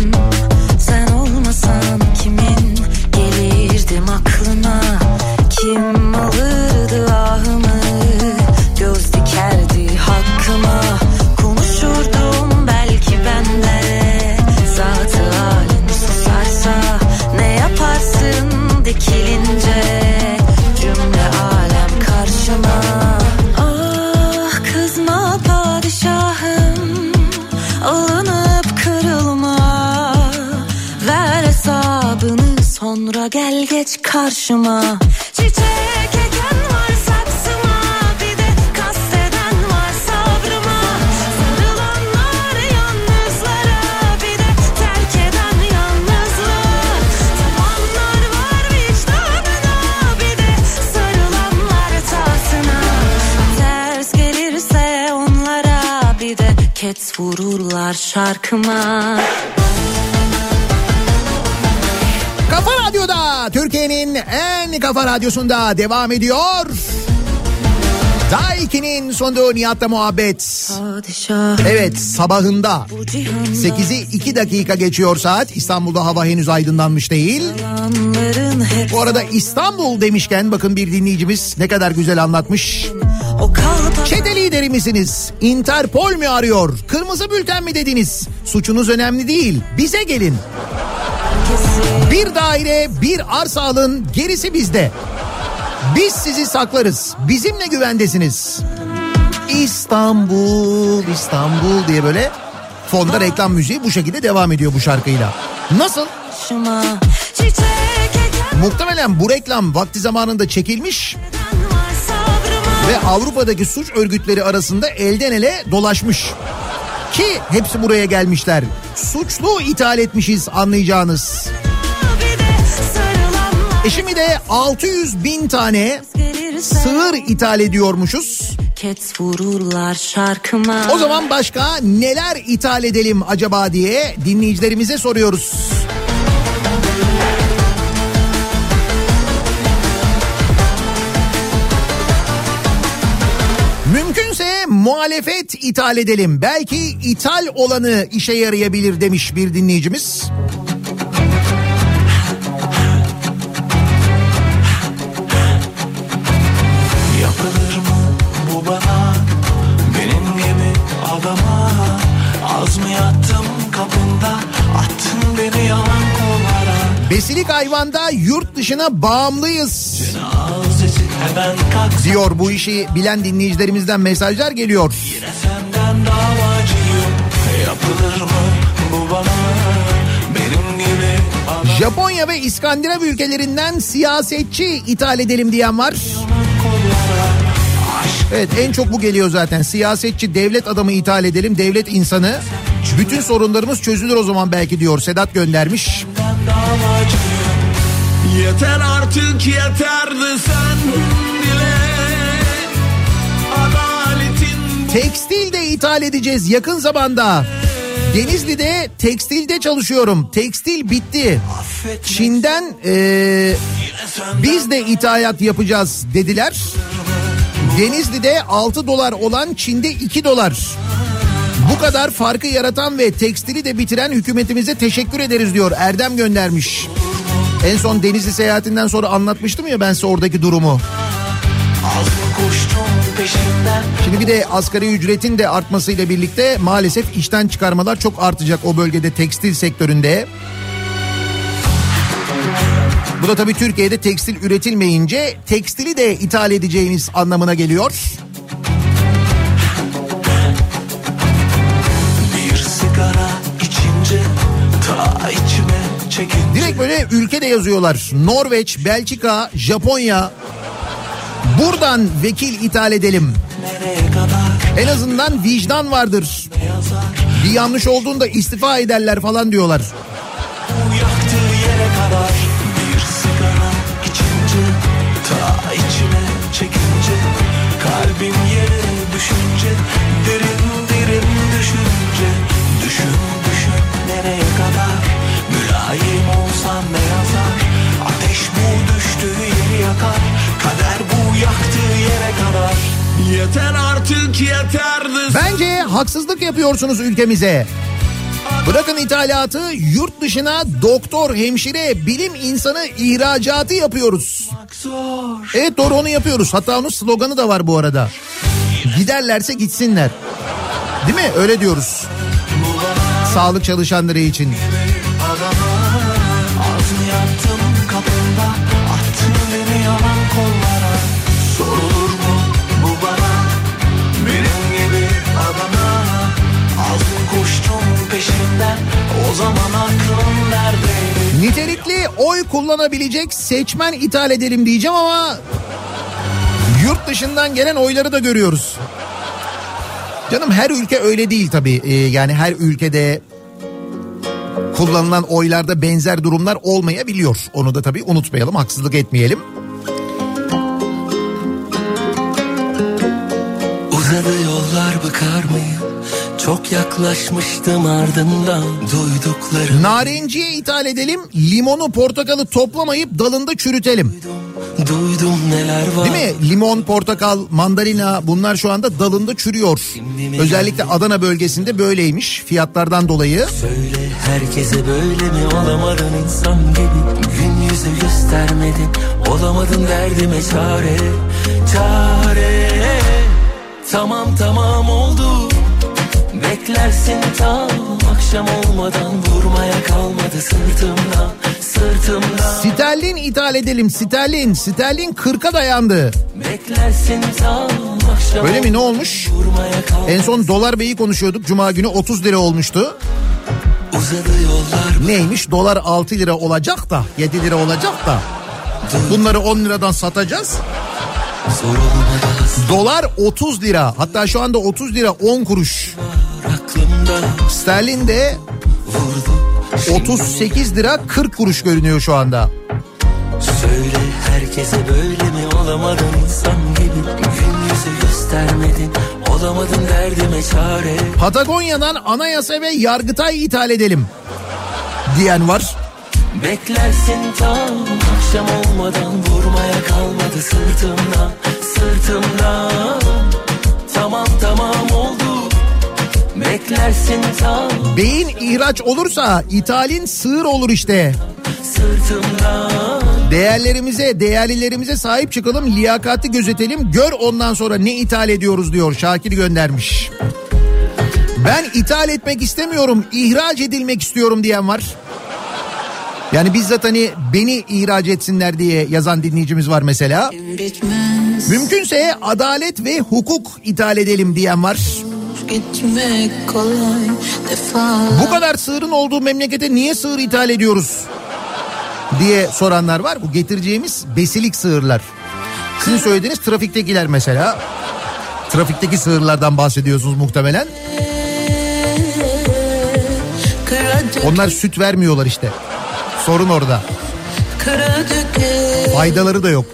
F: sen olmasan kimin gelirdim aklına kim alırdı ahımı göz dikerdi hakkıma gel geç karşıma. Çiçek eken var saksıma bir de kasteden var sabrıma. Sarılanlar yalnızlara bir de terk eden yalnızlık tapanlar var vicdanına bir de sarılanlar tasına ters gelirse onlara bir de ket vururlar şarkıma
B: Radyo'da Türkiye'nin en kafa radyosunda devam ediyor. Daiki'nin sunduğu Nihat'la muhabbet. Evet sabahında
F: bu cihanda
B: 8'i 2 dakika geçiyor saat. İstanbul'da hava henüz aydınlanmış değil. Bu arada İstanbul demişken bakın bir dinleyicimiz ne kadar güzel anlatmış. Çete lideri misiniz? Interpol mü arıyor? Kırmızı bülten mi dediniz? Suçunuz önemli değil. Bize gelin. Bir daire, bir arsa alın, gerisi bizde. Biz sizi saklarız. Bizimle güvendesiniz. İstanbul, İstanbul diye böyle fonda reklam müziği bu şekilde devam ediyor bu şarkıyla. Nasıl? Muhtemelen bu reklam vakti zamanında çekilmiş ve Avrupa'daki suç örgütleri arasında elden ele dolaşmış. Ki hepsi buraya gelmişler. Suçlu ithal etmişiz anlayacağınız. E şimdi de 600 bin tane sığır ithal ediyormuşuz. O zaman başka neler ithal edelim acaba diye dinleyicilerimize soruyoruz. Muhalefet ithal edelim. Belki ithal olanı işe yarayabilir demiş bir dinleyicimiz.
G: Yapılır mı bu bana Benim gibi adama Az mı yattım kapında Attın beni yalan kollara
B: Besilik hayvanda yurt dışına bağımlıyız
G: kalk
B: diyor bu işi bilen dinleyicilerimizden mesajlar geliyor.
G: Yine senden davacıyım Yapılır mı bu bana Benim gibi adam
B: Japonya ve İskandinav ülkelerinden siyasetçi ithal edelim diyen var. Evet en çok bu geliyor zaten. Siyasetçi, devlet adamı ithal edelim, devlet insanı. Bütün sorunlarımız çözülür o zaman belki diyor. Sedat göndermiş.
G: Yeter artık yeterdi sen bile Adaletin
B: Tekstil de ithal edeceğiz yakın zamanda. Denizli'de tekstilde çalışıyorum. Tekstil bitti. Çin'den eee, biz de ithalat yapacağız dediler. Denizli'de 6 dolar olan Çin'de 2 dolar. Bu kadar farkı yaratan ve tekstili de bitiren hükümetimize teşekkür ederiz diyor. Erdem göndermiş. En son Denizli seyahatinden sonra anlatmıştım ya ben size oradaki durumu. Şimdi bir de asgari ücretin de artmasıyla birlikte maalesef işten çıkarmalar çok artacak o bölgede tekstil sektöründe. Bu da tabii Türkiye'de tekstil üretilmeyince tekstili de ithal edeceğimiz anlamına geliyor. Böyle ülke de yazıyorlar. Norveç, Belçika, Japonya. Buradan vekil ithal edelim. En azından vicdan vardır. Bir yanlış olduğunda istifa ederler falan diyorlar.
H: Bu yaktığı yeter artık yeterdi
B: Bence haksızlık yapıyorsunuz ülkemize. Bırakın ithalatı yurt dışına doktor, hemşire, bilim insanı ihracatı yapıyoruz. Evet doğru onu yapıyoruz. Hatta onun sloganı da var bu arada. Giderlerse gitsinler. Değil mi? Öyle diyoruz. Sağlık çalışanları için.
H: adama
B: Nitelikli oy kullanabilecek seçmen ithal edelim diyeceğim ama yurt dışından gelen oyları da görüyoruz. Canım her ülke öyle değil tabii. Ee, yani her ülkede kullanılan oylarda benzer durumlar olmayabiliyor. Onu da tabii unutmayalım, haksızlık etmeyelim.
D: Uzadı yollar bıkar mıyım? Çok yaklaşmıştım ardından duyduklarım.
B: Narenciye ithal edelim, limonu portakalı toplamayıp dalında çürütelim.
D: Duydum neler var.
B: Değil mi? Limon, portakal, mandalina bunlar şu anda dalında çürüyor. Özellikle Adana bölgesinde böyleymiş fiyatlardan dolayı.
D: Söyle herkese böyle mi? Olamadın insan gibi. Gün yüzü göstermedin olamadın derdime çare. Çare. Tamam tamam oldu Beklersin tam akşam olmadan Vurmaya kalmadı sırtımdan Sırtımdan
B: Sterlin ithal edelim. Sterlin. Sterlin 40'a dayandı.
D: Beklersin tam akşam
B: Öyle mi ne olmuş? En son dolar beyi konuşuyorduk. Cuma günü 30 lira olmuştu. Neymiş? Dolar 6 lira olacak da 7 lira olacak da. Bunları 10 liradan satacağız.
D: Zor olmadı
B: Dolar 30 lira. Hatta şu anda 30 lira 10 kuruş. Sterlin de
D: vurdu
B: 38 lira 40 kuruş görünüyor şu anda.
D: Söyle herkese böyle mi olamadın insan gibi Gün yüzü göstermedin olamadın derdime çare
B: Patagonya'dan anayasa ve yargıtay ithal edelim. Diyen var.
D: Beklersin tam akşam olmadan vurmaya kalmadı sırtımdan sırtımdan Tamam tamam oldu Beklersin tam
B: Beyin ihraç olursa ithalin sığır olur işte.
D: sırtımdan
B: Değerlerimize, değerlilerimize sahip çıkalım, liyakati gözetelim, gör ondan sonra ne ithal ediyoruz diyor Şakir göndermiş. Ben ithal etmek istemiyorum, ihraç edilmek istiyorum diyen var. Yani bizzat hani beni ihraç etsinler diye yazan dinleyicimiz var mesela.
F: Bitmez
B: Mümkünse adalet ve hukuk ithal edelim diyen var.
F: kolay
B: Bu kadar sığırın olduğu memlekete niye sığır ithal ediyoruz? diye soranlar var. Bu getireceğimiz besilik sığırlar. Sizin söylediğiniz trafiktekiler mesela. Trafikteki sığırlardan bahsediyorsunuz muhtemelen. Onlar süt vermiyorlar işte. Sorun orada. Faydaları da yok.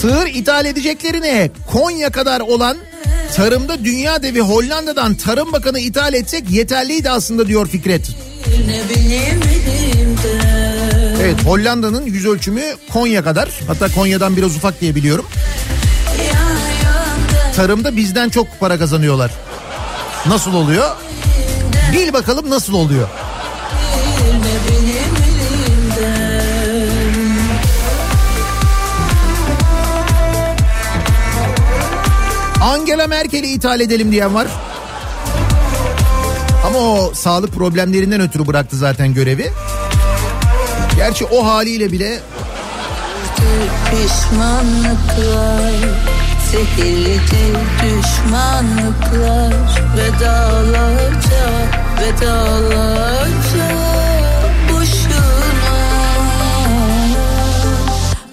B: Sığır ithal edeceklerine Konya kadar olan tarımda dünya devi Hollanda'dan Tarım Bakanı ithal etsek yeterliydi aslında diyor Fikret. Evet Hollanda'nın yüz ölçümü Konya kadar. Hatta Konya'dan biraz ufak diye biliyorum. Tarımda bizden çok para kazanıyorlar. Nasıl oluyor? Bil bakalım nasıl oluyor? Angela Merkel'i ithal edelim diyen var. Ama o sağlık problemlerinden ötürü bıraktı zaten görevi. Gerçi o haliyle bile
F: Pişmanlıklar Zehirlidir düşmanlıklar vedalaşa boşuna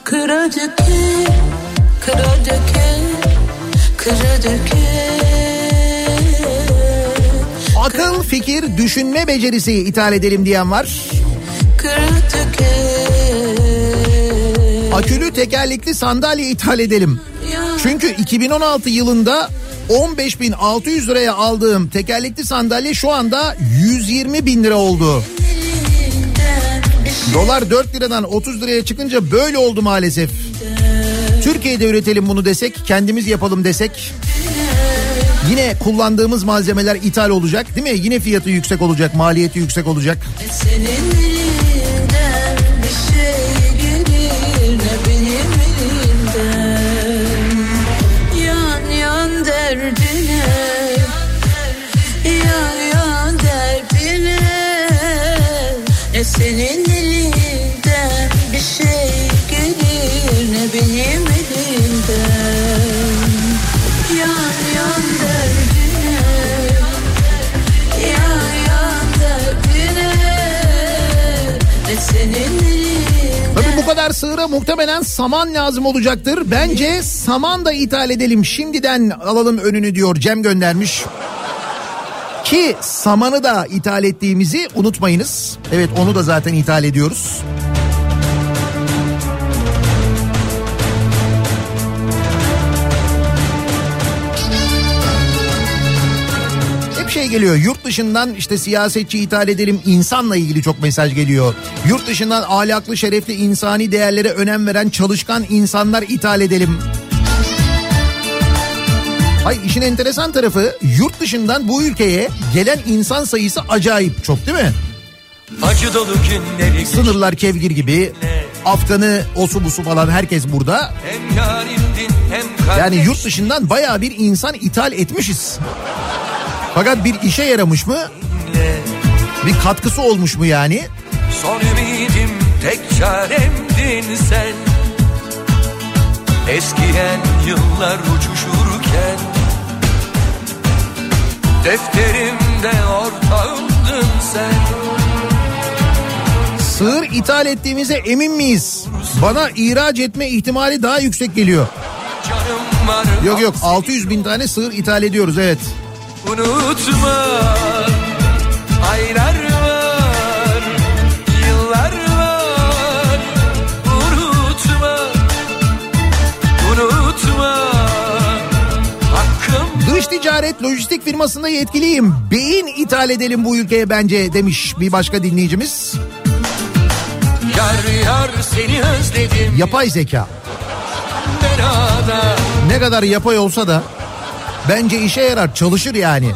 F: Kıra döke, kıra döke, kıra döke
B: Akıl, fikir, düşünme becerisi ithal edelim diyen var. Akülü tekerlekli sandalye ithal edelim. Çünkü 2016 yılında 15.600 liraya aldığım tekerlekli sandalye şu anda 120 bin lira oldu. Dolar 4 liradan 30 liraya çıkınca böyle oldu maalesef. Türkiye'de üretelim bunu desek, kendimiz yapalım desek yine kullandığımız malzemeler ithal olacak değil mi? Yine fiyatı yüksek olacak, maliyeti yüksek olacak.
F: Senin
B: sığıra muhtemelen saman lazım olacaktır. Bence saman da ithal edelim. Şimdiden alalım önünü diyor Cem göndermiş. Ki samanı da ithal ettiğimizi unutmayınız. Evet onu da zaten ithal ediyoruz. Geliyor yurt dışından işte siyasetçi ithal edelim insanla ilgili çok mesaj geliyor. Yurt dışından ahlaklı şerefli insani değerlere önem veren çalışkan insanlar ithal edelim. Hay işin enteresan tarafı yurt dışından bu ülkeye gelen insan sayısı acayip çok değil mi?
I: Acı dolu günleri
B: Sınırlar kevgir gibi. Afganı, osu busu falan herkes burada.
I: Hem yarimdin hem
B: Yani yurt dışından baya bir insan ithal etmişiz. Fakat bir işe yaramış mı? Bir katkısı olmuş mu yani?
I: Son ümidim tek çaremdin sen Eskiyen yıllar uçuşurken Defterimde ortağımdın sen
B: Sığır ithal ettiğimize emin miyiz? Bana ihraç etme ihtimali daha yüksek geliyor. Yok yok 600 bin tane sığır ithal ediyoruz evet.
I: Unutma aylar var, yıllar var. Unutma, unutma. Hakkım
B: Dış ticaret lojistik firmasında yetkiliyim. Beyin ithal edelim bu ülkeye bence demiş bir başka dinleyicimiz.
I: yar yar seni özledim.
B: Yapay zeka.
I: Belada
B: Ne kadar yapay olsa da bence işe yarar çalışır yani.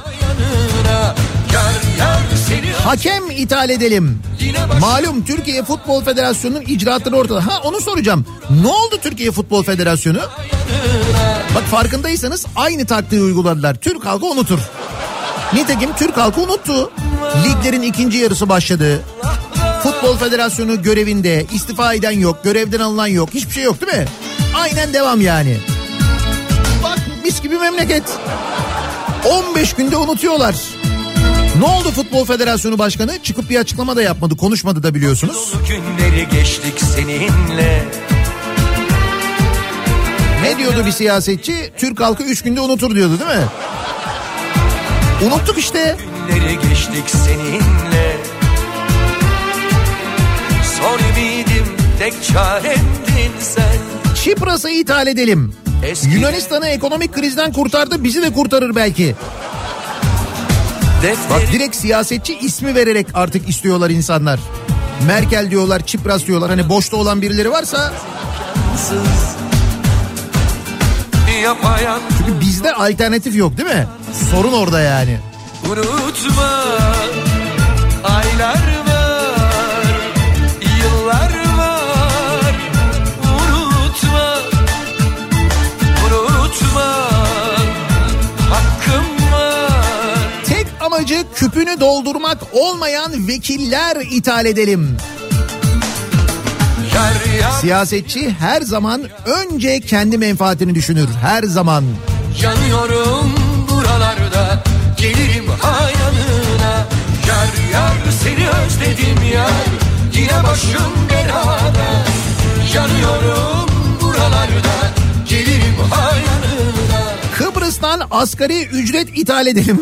B: Hakem ithal edelim. Malum Türkiye Futbol Federasyonu'nun icraatları ortada. Ha onu soracağım. Ne oldu Türkiye Futbol Federasyonu? Bak farkındaysanız aynı taktiği uyguladılar. Türk halkı unutur. Nitekim Türk halkı unuttu. Liglerin ikinci yarısı başladı. Futbol Federasyonu görevinde istifa eden yok, görevden alınan yok. Hiçbir şey yok değil mi? Aynen devam yani. Mis gibi memleket. 15 günde unutuyorlar. Ne oldu Futbol Federasyonu Başkanı? Çıkıp bir açıklama da yapmadı, konuşmadı da biliyorsunuz.
I: Günleri geçtik seninle.
B: Ne diyordu bir siyasetçi? Türk halkı 3 günde unutur diyordu değil mi? Unuttuk işte.
I: Günleri geçtik seninle Son ümidim tek çaremdin sen
B: Çipras'ı ithal edelim.
I: Eski-
B: Yunanistan'ı ekonomik krizden kurtardı bizi de kurtarır belki.
I: Defteri
B: Bak direkt siyasetçi ismi vererek artık istiyorlar insanlar. Merkel diyorlar, Çipras diyorlar. Hani boşta olan birileri varsa
I: yapayan
B: çünkü bizde alternatif yok değil mi? Sorun orada yani.
I: Unutma aylar
B: Küpünü doldurmak olmayan vekiller ithal edelim. Siyasetçi her zaman önce kendi menfaatini düşünür. Her zaman.
I: Yanıyorum buralarda gelirim hayranına. Yar yar seni özledim yar yine başım belada. Yanıyorum buralarda gelirim hayranına.
B: Kıbrıs'tan asgari ücret ithal edelim.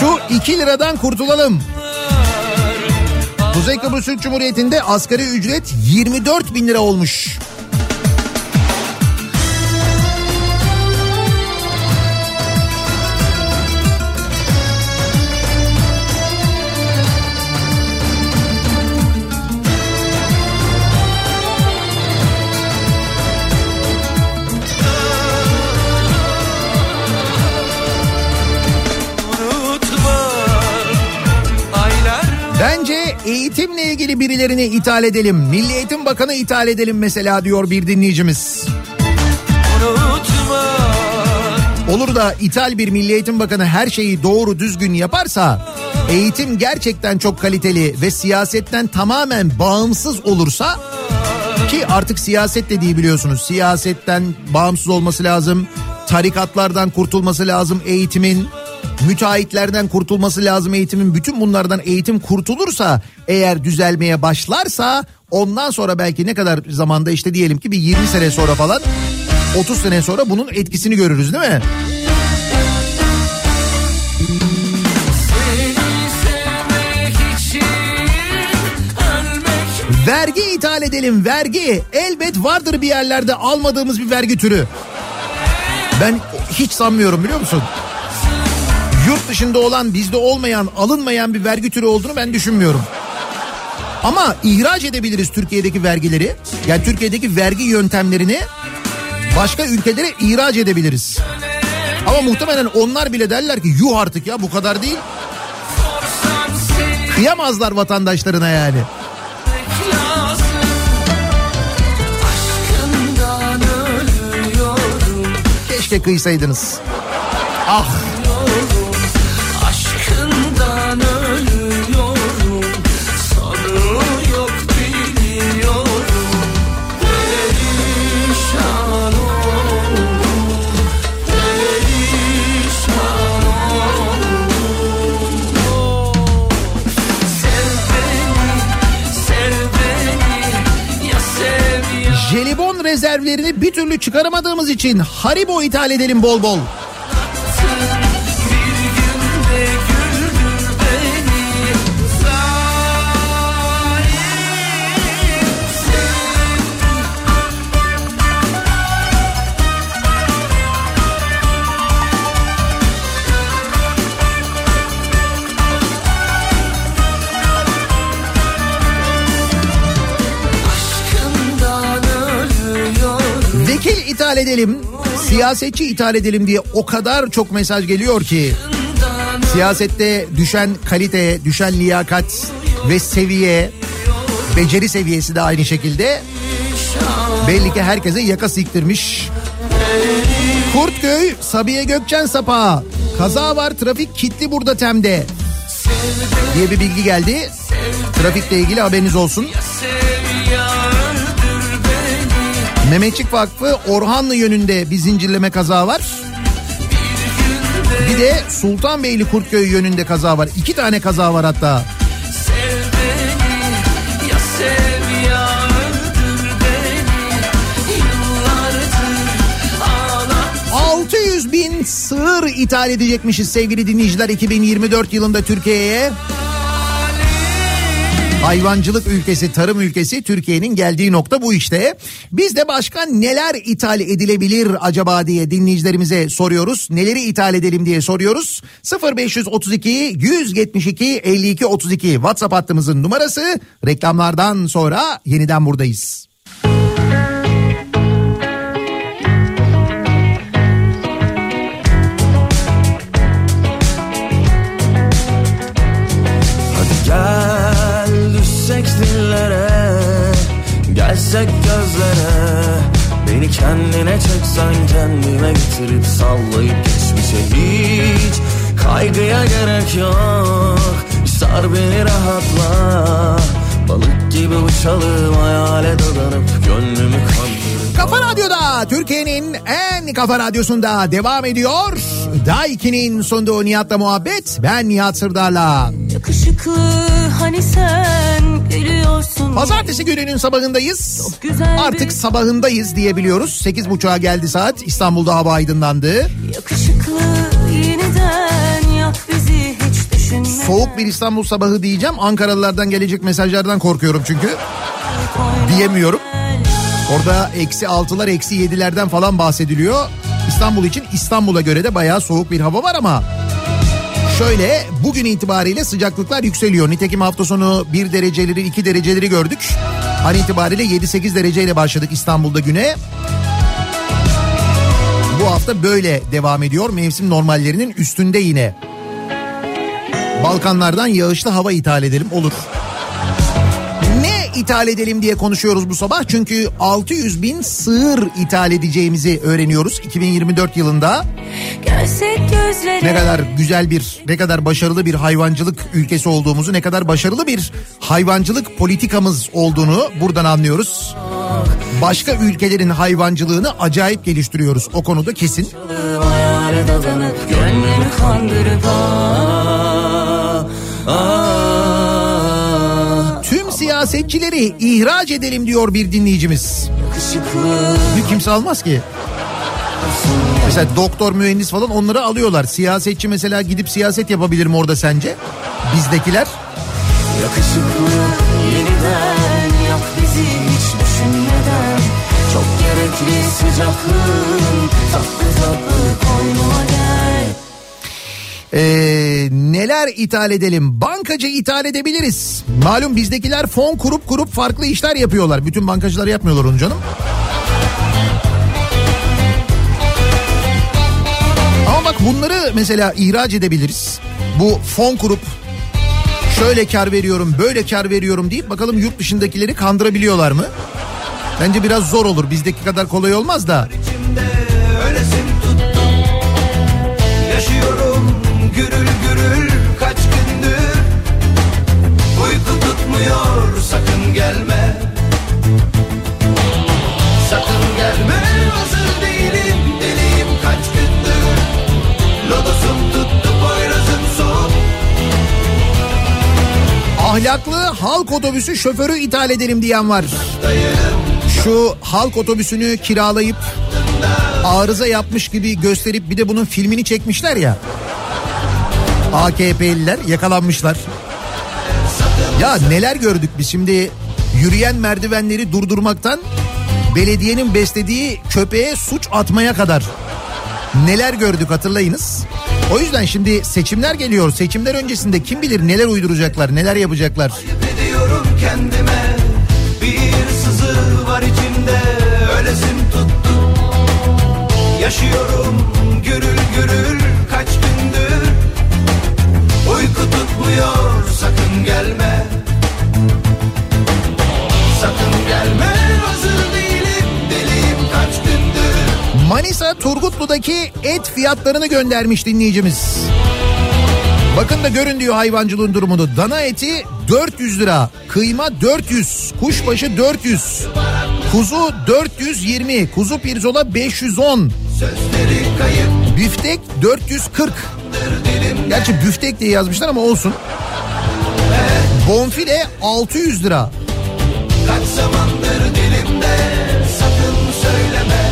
B: Şu 2 liradan kurtulalım. Kuzey Kıbrıs Türk Cumhuriyeti'nde asgari ücret 24 bin lira olmuş. Birilerini ithal edelim. Milli Eğitim Bakanı ithal edelim mesela diyor bir dinleyicimiz. Olur da ithal bir Milli Eğitim Bakanı her şeyi doğru düzgün yaparsa eğitim gerçekten çok kaliteli ve siyasetten tamamen bağımsız olursa ki artık siyaset dediği biliyorsunuz siyasetten bağımsız olması lazım. Tarikatlardan kurtulması lazım eğitimin. Müteahhitlerden kurtulması lazım eğitimin. Bütün bunlardan eğitim kurtulursa eğer düzelmeye başlarsa ondan sonra belki ne kadar zamanda işte diyelim ki bir 20 sene sonra falan 30 sene sonra bunun etkisini görürüz değil mi? Vergi ithal edelim vergi. Elbet vardır bir yerlerde almadığımız bir vergi türü. Ben hiç sanmıyorum biliyor musun? Yurt dışında olan bizde olmayan alınmayan bir vergi türü olduğunu ben düşünmüyorum. Ama ihraç edebiliriz Türkiye'deki vergileri. Yani Türkiye'deki vergi yöntemlerini başka ülkelere ihraç edebiliriz. Ama muhtemelen onlar bile derler ki yuh artık ya bu kadar değil. Kıyamazlar vatandaşlarına yani. Keşke kıysaydınız. Ah rezervlerini bir türlü çıkaramadığımız için Haribo ithal edelim bol bol. İthal edelim, siyasetçi ithal edelim diye o kadar çok mesaj geliyor ki. Siyasette düşen kalite, düşen liyakat ve seviye, beceri seviyesi de aynı şekilde. Belli ki herkese yaka siktirmiş. Kurtköy, Sabiha Gökçen Sapağı. Kaza var, trafik kilitli burada Tem'de. Diye bir bilgi geldi. Trafikle ilgili haberiniz olsun. Mehmetçik Vakfı Orhanlı yönünde bir zincirleme kaza var. Bir de Sultanbeyli Kurtköy yönünde kaza var. İki tane kaza var hatta.
G: Sev beni, ya sev ya öldür beni Yıllardır ağlat
B: 600 bin sığır ithal edecekmişiz sevgili dinleyiciler 2024 yılında Türkiye'ye. Hayvancılık ülkesi, tarım ülkesi Türkiye'nin geldiği nokta bu işte. Biz de başka neler ithal edilebilir acaba diye dinleyicilerimize soruyoruz. Neleri ithal edelim diye soruyoruz. 0532 172 52 32 WhatsApp hattımızın numarası. Reklamlardan sonra yeniden buradayız.
I: Gelsek gözlere. Beni kendine çeksen kendime getirip sallayıp geçmişe hiç Kaygıya gerek yok. Sar beni rahatla. Balık gibi uçalım hayale dadanıp gönlümü kandırıp
B: Kafa Radyo'da Türkiye'nin en kafa radyosunda devam ediyor. Daiki'nin sonunda Nihat'la muhabbet. Ben Nihat Sırdar'la.
F: Yakışıklı hani sen gülüyorsun.
B: Pazartesi gününün sabahındayız. Artık sabahındayız diyebiliyoruz. 8.30'a geldi saat. İstanbul'da hava aydınlandı.
F: Yakışıklı yeniden yak bizi hiç düşünme.
B: Soğuk bir İstanbul sabahı diyeceğim. Ankaralılardan gelecek mesajlardan korkuyorum çünkü. Diyemiyorum. Orada eksi altılar eksi yedilerden falan bahsediliyor. İstanbul için İstanbul'a göre de bayağı soğuk bir hava var ama şöyle bugün itibariyle sıcaklıklar yükseliyor. Nitekim hafta sonu 1 dereceleri 2 dereceleri gördük. An itibariyle 7-8 dereceyle başladık İstanbul'da güne. Bu hafta böyle devam ediyor. Mevsim normallerinin üstünde yine. Balkanlardan yağışlı hava ithal edelim olur. İthal edelim diye konuşuyoruz bu sabah. Çünkü 600 bin sığır ithal edeceğimizi öğreniyoruz 2024 yılında. Ne kadar güzel bir, ne kadar başarılı bir hayvancılık ülkesi olduğumuzu, ne kadar başarılı bir hayvancılık politikamız olduğunu buradan anlıyoruz. Başka ülkelerin hayvancılığını acayip geliştiriyoruz. O konuda kesin.
F: Gönlümü kandırıp ah, ah.
B: Siyasetçileri ihraç edelim diyor bir dinleyicimiz. Bir kimse almaz ki. Mesela doktor, mühendis falan onları alıyorlar. Siyasetçi mesela gidip siyaset yapabilir mi orada sence? Bizdekiler.
F: Yakışıklı yeniden yak bizi hiç düşünmeden Çok gerekli sıcaklığın tatlı tatlı koynuma gel
B: Ee, neler ithal edelim? Bankacı ithal edebiliriz. Malum bizdekiler fon kurup kurup farklı işler yapıyorlar. Bütün bankacılar yapmıyorlar onu canım. Ama bak bunları mesela ihraç edebiliriz. Bu fon kurup şöyle kar veriyorum böyle kar veriyorum deyip bakalım yurt dışındakileri kandırabiliyorlar mı? Bence biraz zor olur bizdeki kadar kolay olmaz da.
H: Gürül gürül kaç gündür Uyku tutmuyor sakın gelme Sakın gelme hazır değilim deliyim kaç gündür Lodosum tuttu boyrazım soğuk
B: Ahlaklı halk otobüsü şoförü ithal edelim diyen var. Şu halk otobüsünü kiralayıp arıza yapmış gibi gösterip bir de bunun filmini çekmişler ya. AKP'liler yakalanmışlar. Ya neler gördük biz şimdi yürüyen merdivenleri durdurmaktan belediyenin beslediği köpeğe suç atmaya kadar neler gördük hatırlayınız. O yüzden şimdi seçimler geliyor. Seçimler öncesinde kim bilir neler uyduracaklar, neler yapacaklar.
H: ediyorum kendime Bir sızı var içimde ölesim tuttu Yaşıyorum gürül gürül kaç gündür Uyku tutmuyor sakın gelme. Sakın gelme. Hazır değilim. Deliyim kaç gündür.
B: Manisa Turgutlu'daki et fiyatlarını göndermiş dinleyicimiz. Bakın da görün diyor hayvancılığın durumunu. Dana eti 400 lira, kıyma 400, kuşbaşı 400, kuzu 420, kuzu pirzola 510,
H: Sözleri kayıp.
B: Büftek 440. Gerçi büftek diye yazmışlar ama olsun. Bonfile 600 lira.
H: Kaç zamandır dilimde sakın söyleme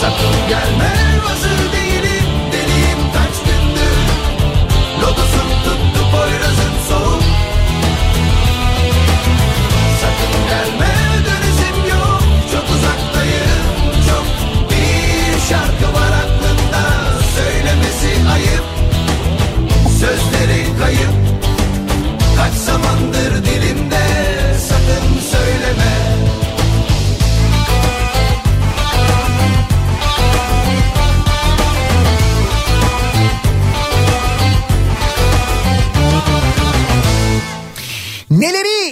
H: Sakın gelme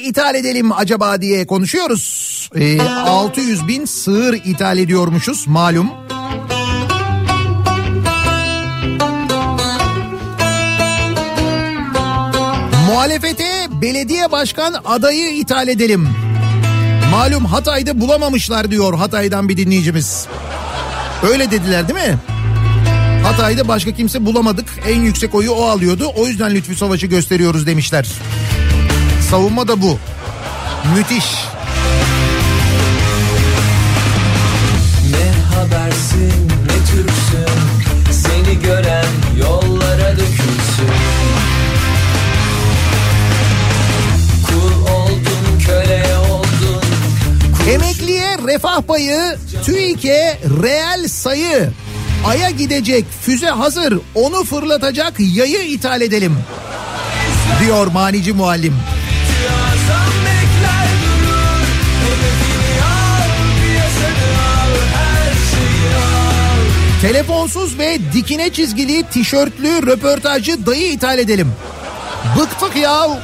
B: ithal edelim acaba diye konuşuyoruz. Ee, 600 bin sığır ithal ediyormuşuz malum. Muhalefete belediye başkan adayı ithal edelim. Malum Hatay'da bulamamışlar diyor Hatay'dan bir dinleyicimiz. Öyle dediler değil mi? Hatay'da başka kimse bulamadık. En yüksek oyu o alıyordu. O yüzden Lütfü Savaş'ı gösteriyoruz demişler. Savunma da bu. Müthiş.
I: Ne habersin ne Türksün Seni gören yollara dökülsün Kul oldun köle oldun
B: Emekliye refah payı, TÜİK'e reel sayı. Ay'a gidecek füze hazır onu fırlatacak yayı ithal edelim. Diyor manici muallim. Telefonsuz ve dikine çizgili tişörtlü röportajcı dayı ithal edelim. Bıktık ya.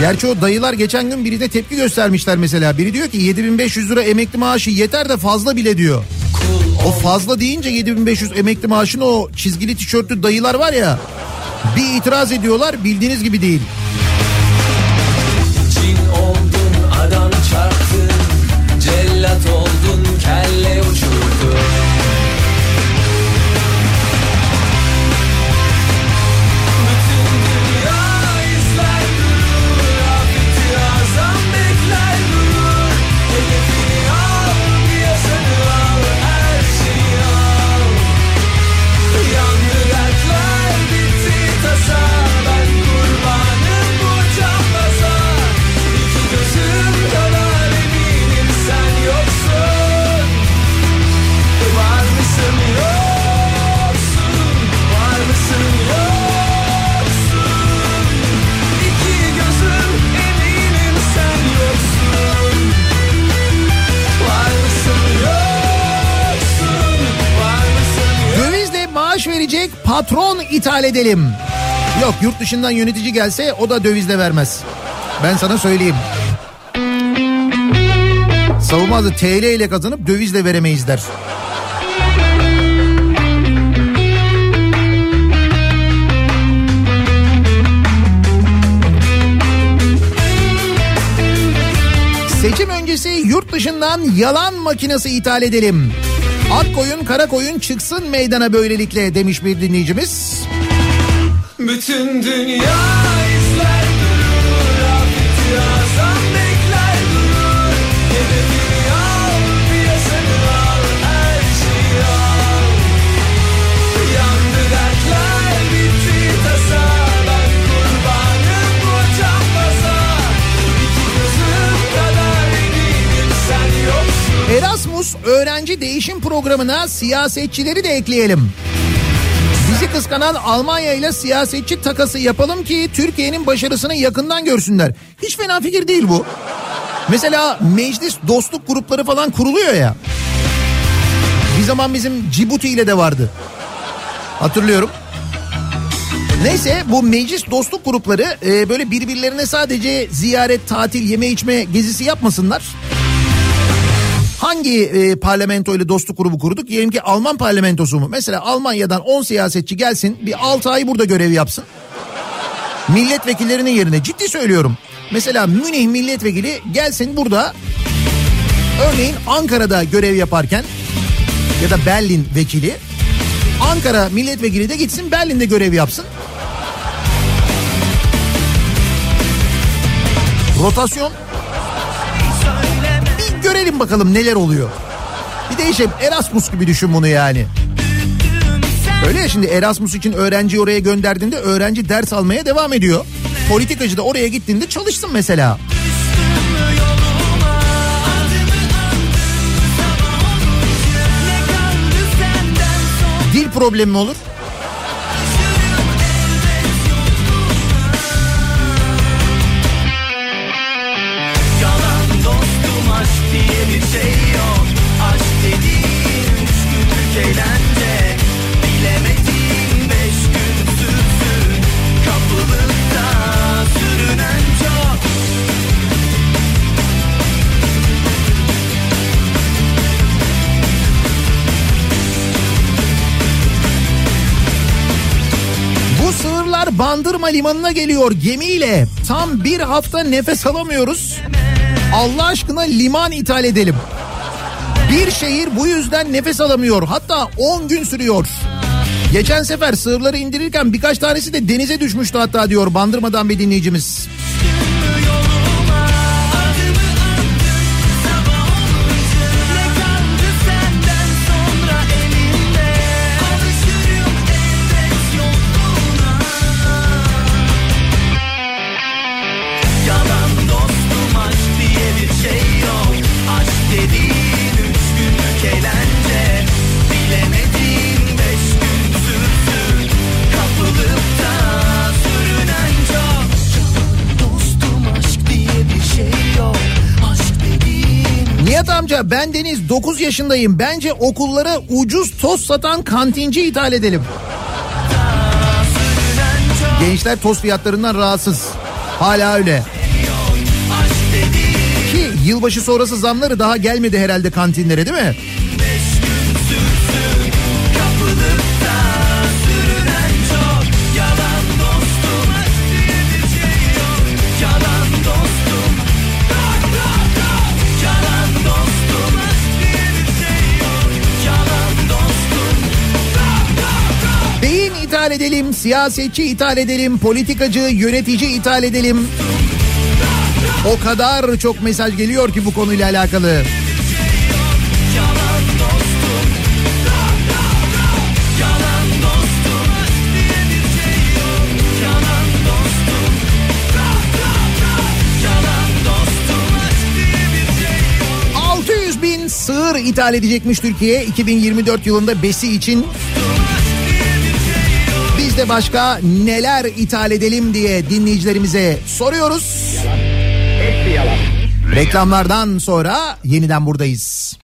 B: Gerçi o dayılar geçen gün biri de tepki göstermişler mesela. Biri diyor ki 7500 lira emekli maaşı yeter de fazla bile diyor. O fazla deyince 7500 emekli maaşını o çizgili tişörtlü dayılar var ya. Bir itiraz ediyorlar bildiğiniz gibi değil. İthal edelim. Yok yurt dışından yönetici gelse o da dövizle vermez. Ben sana söyleyeyim. Savunmazı TL ile kazanıp dövizle veremeyiz der. Seçim öncesi yurt dışından yalan makinesi ithal edelim. Ak koyun kara koyun çıksın meydana böylelikle demiş bir dinleyicimiz.
I: Bütün dünya izler durur Afeti azam bekler durur. Hedefini al piyasanı al her şeyi al. Yandı dertler bitti tasa. Ben kurbanım bu cambaza İki gözüm kadar eminim sen yoksun.
B: Erasmus öğrenci değişim programına siyasetçileri de ekleyelim. Bizi kıskanan Almanya ile siyasetçi takası yapalım ki Türkiye'nin başarısını yakından görsünler. Hiç fena fikir değil bu. Mesela meclis dostluk grupları falan kuruluyor ya. Bir zaman bizim Cibuti ile de vardı. Hatırlıyorum. Neyse bu meclis dostluk grupları e, böyle birbirlerine sadece ziyaret, tatil, yeme içme gezisi yapmasınlar. Hangi e, parlamento ile dostluk grubu kurduk? Diyelim ki Alman parlamentosu mu? Mesela Almanya'dan 10 siyasetçi gelsin bir 6 ay burada görev yapsın. Milletvekillerinin yerine ciddi söylüyorum. Mesela Münih milletvekili gelsin burada örneğin Ankara'da görev yaparken ya da Berlin vekili Ankara milletvekili de gitsin Berlin'de görev yapsın. Rotasyon görelim bakalım neler oluyor. Bir de işte Erasmus gibi düşün bunu yani. Öyle ya şimdi Erasmus için öğrenciyi oraya gönderdiğinde öğrenci ders almaya devam ediyor. Politikacı da oraya gittiğinde çalışsın mesela. Dil problemi mi olur? Bandırma limanına geliyor gemiyle. Tam bir hafta nefes alamıyoruz. Allah aşkına liman ithal edelim.
E: Bir şehir bu yüzden nefes alamıyor. Hatta 10 gün sürüyor. Geçen sefer sığırları indirirken birkaç tanesi de denize düşmüştü hatta diyor Bandırma'dan bir dinleyicimiz. Nihat amca ben Deniz 9 yaşındayım. Bence okullara ucuz toz satan kantinci ithal edelim. Gençler toz fiyatlarından rahatsız. Hala öyle. Ki yılbaşı sonrası zamları daha gelmedi herhalde kantinlere değil mi? İthal edelim, siyasetçi ithal edelim, politikacı, yönetici ithal edelim. O kadar çok mesaj geliyor ki bu konuyla alakalı.
H: Yalan dostum Yalan dostum aşk diye bir yok Yalan dostum Yalan dostum aşk diye bir yok
E: 600 bin sığır ithal edecekmiş Türkiye 2024 yılında besi için. Biz de başka neler ithal edelim diye dinleyicilerimize soruyoruz. Reklamlardan sonra yeniden buradayız.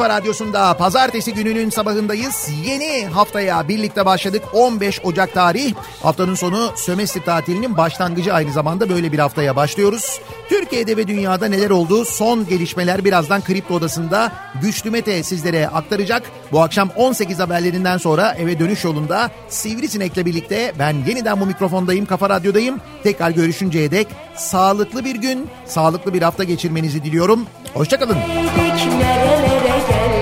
B: Kafa Radyosu'nda pazartesi gününün sabahındayız. Yeni haftaya birlikte başladık. 15 Ocak tarih. Haftanın sonu sömestr tatilinin başlangıcı aynı zamanda böyle bir haftaya başlıyoruz. Türkiye'de ve dünyada neler oldu? Son gelişmeler birazdan Kripto Odası'nda Güçlü Mete sizlere aktaracak. Bu akşam 18 haberlerinden sonra eve dönüş yolunda Sivrisinek'le birlikte ben yeniden bu mikrofondayım, Kafa Radyo'dayım. Tekrar görüşünceye dek sağlıklı bir gün, sağlıklı bir hafta geçirmenizi diliyorum. Hoşçakalın.
C: Nerelere geldik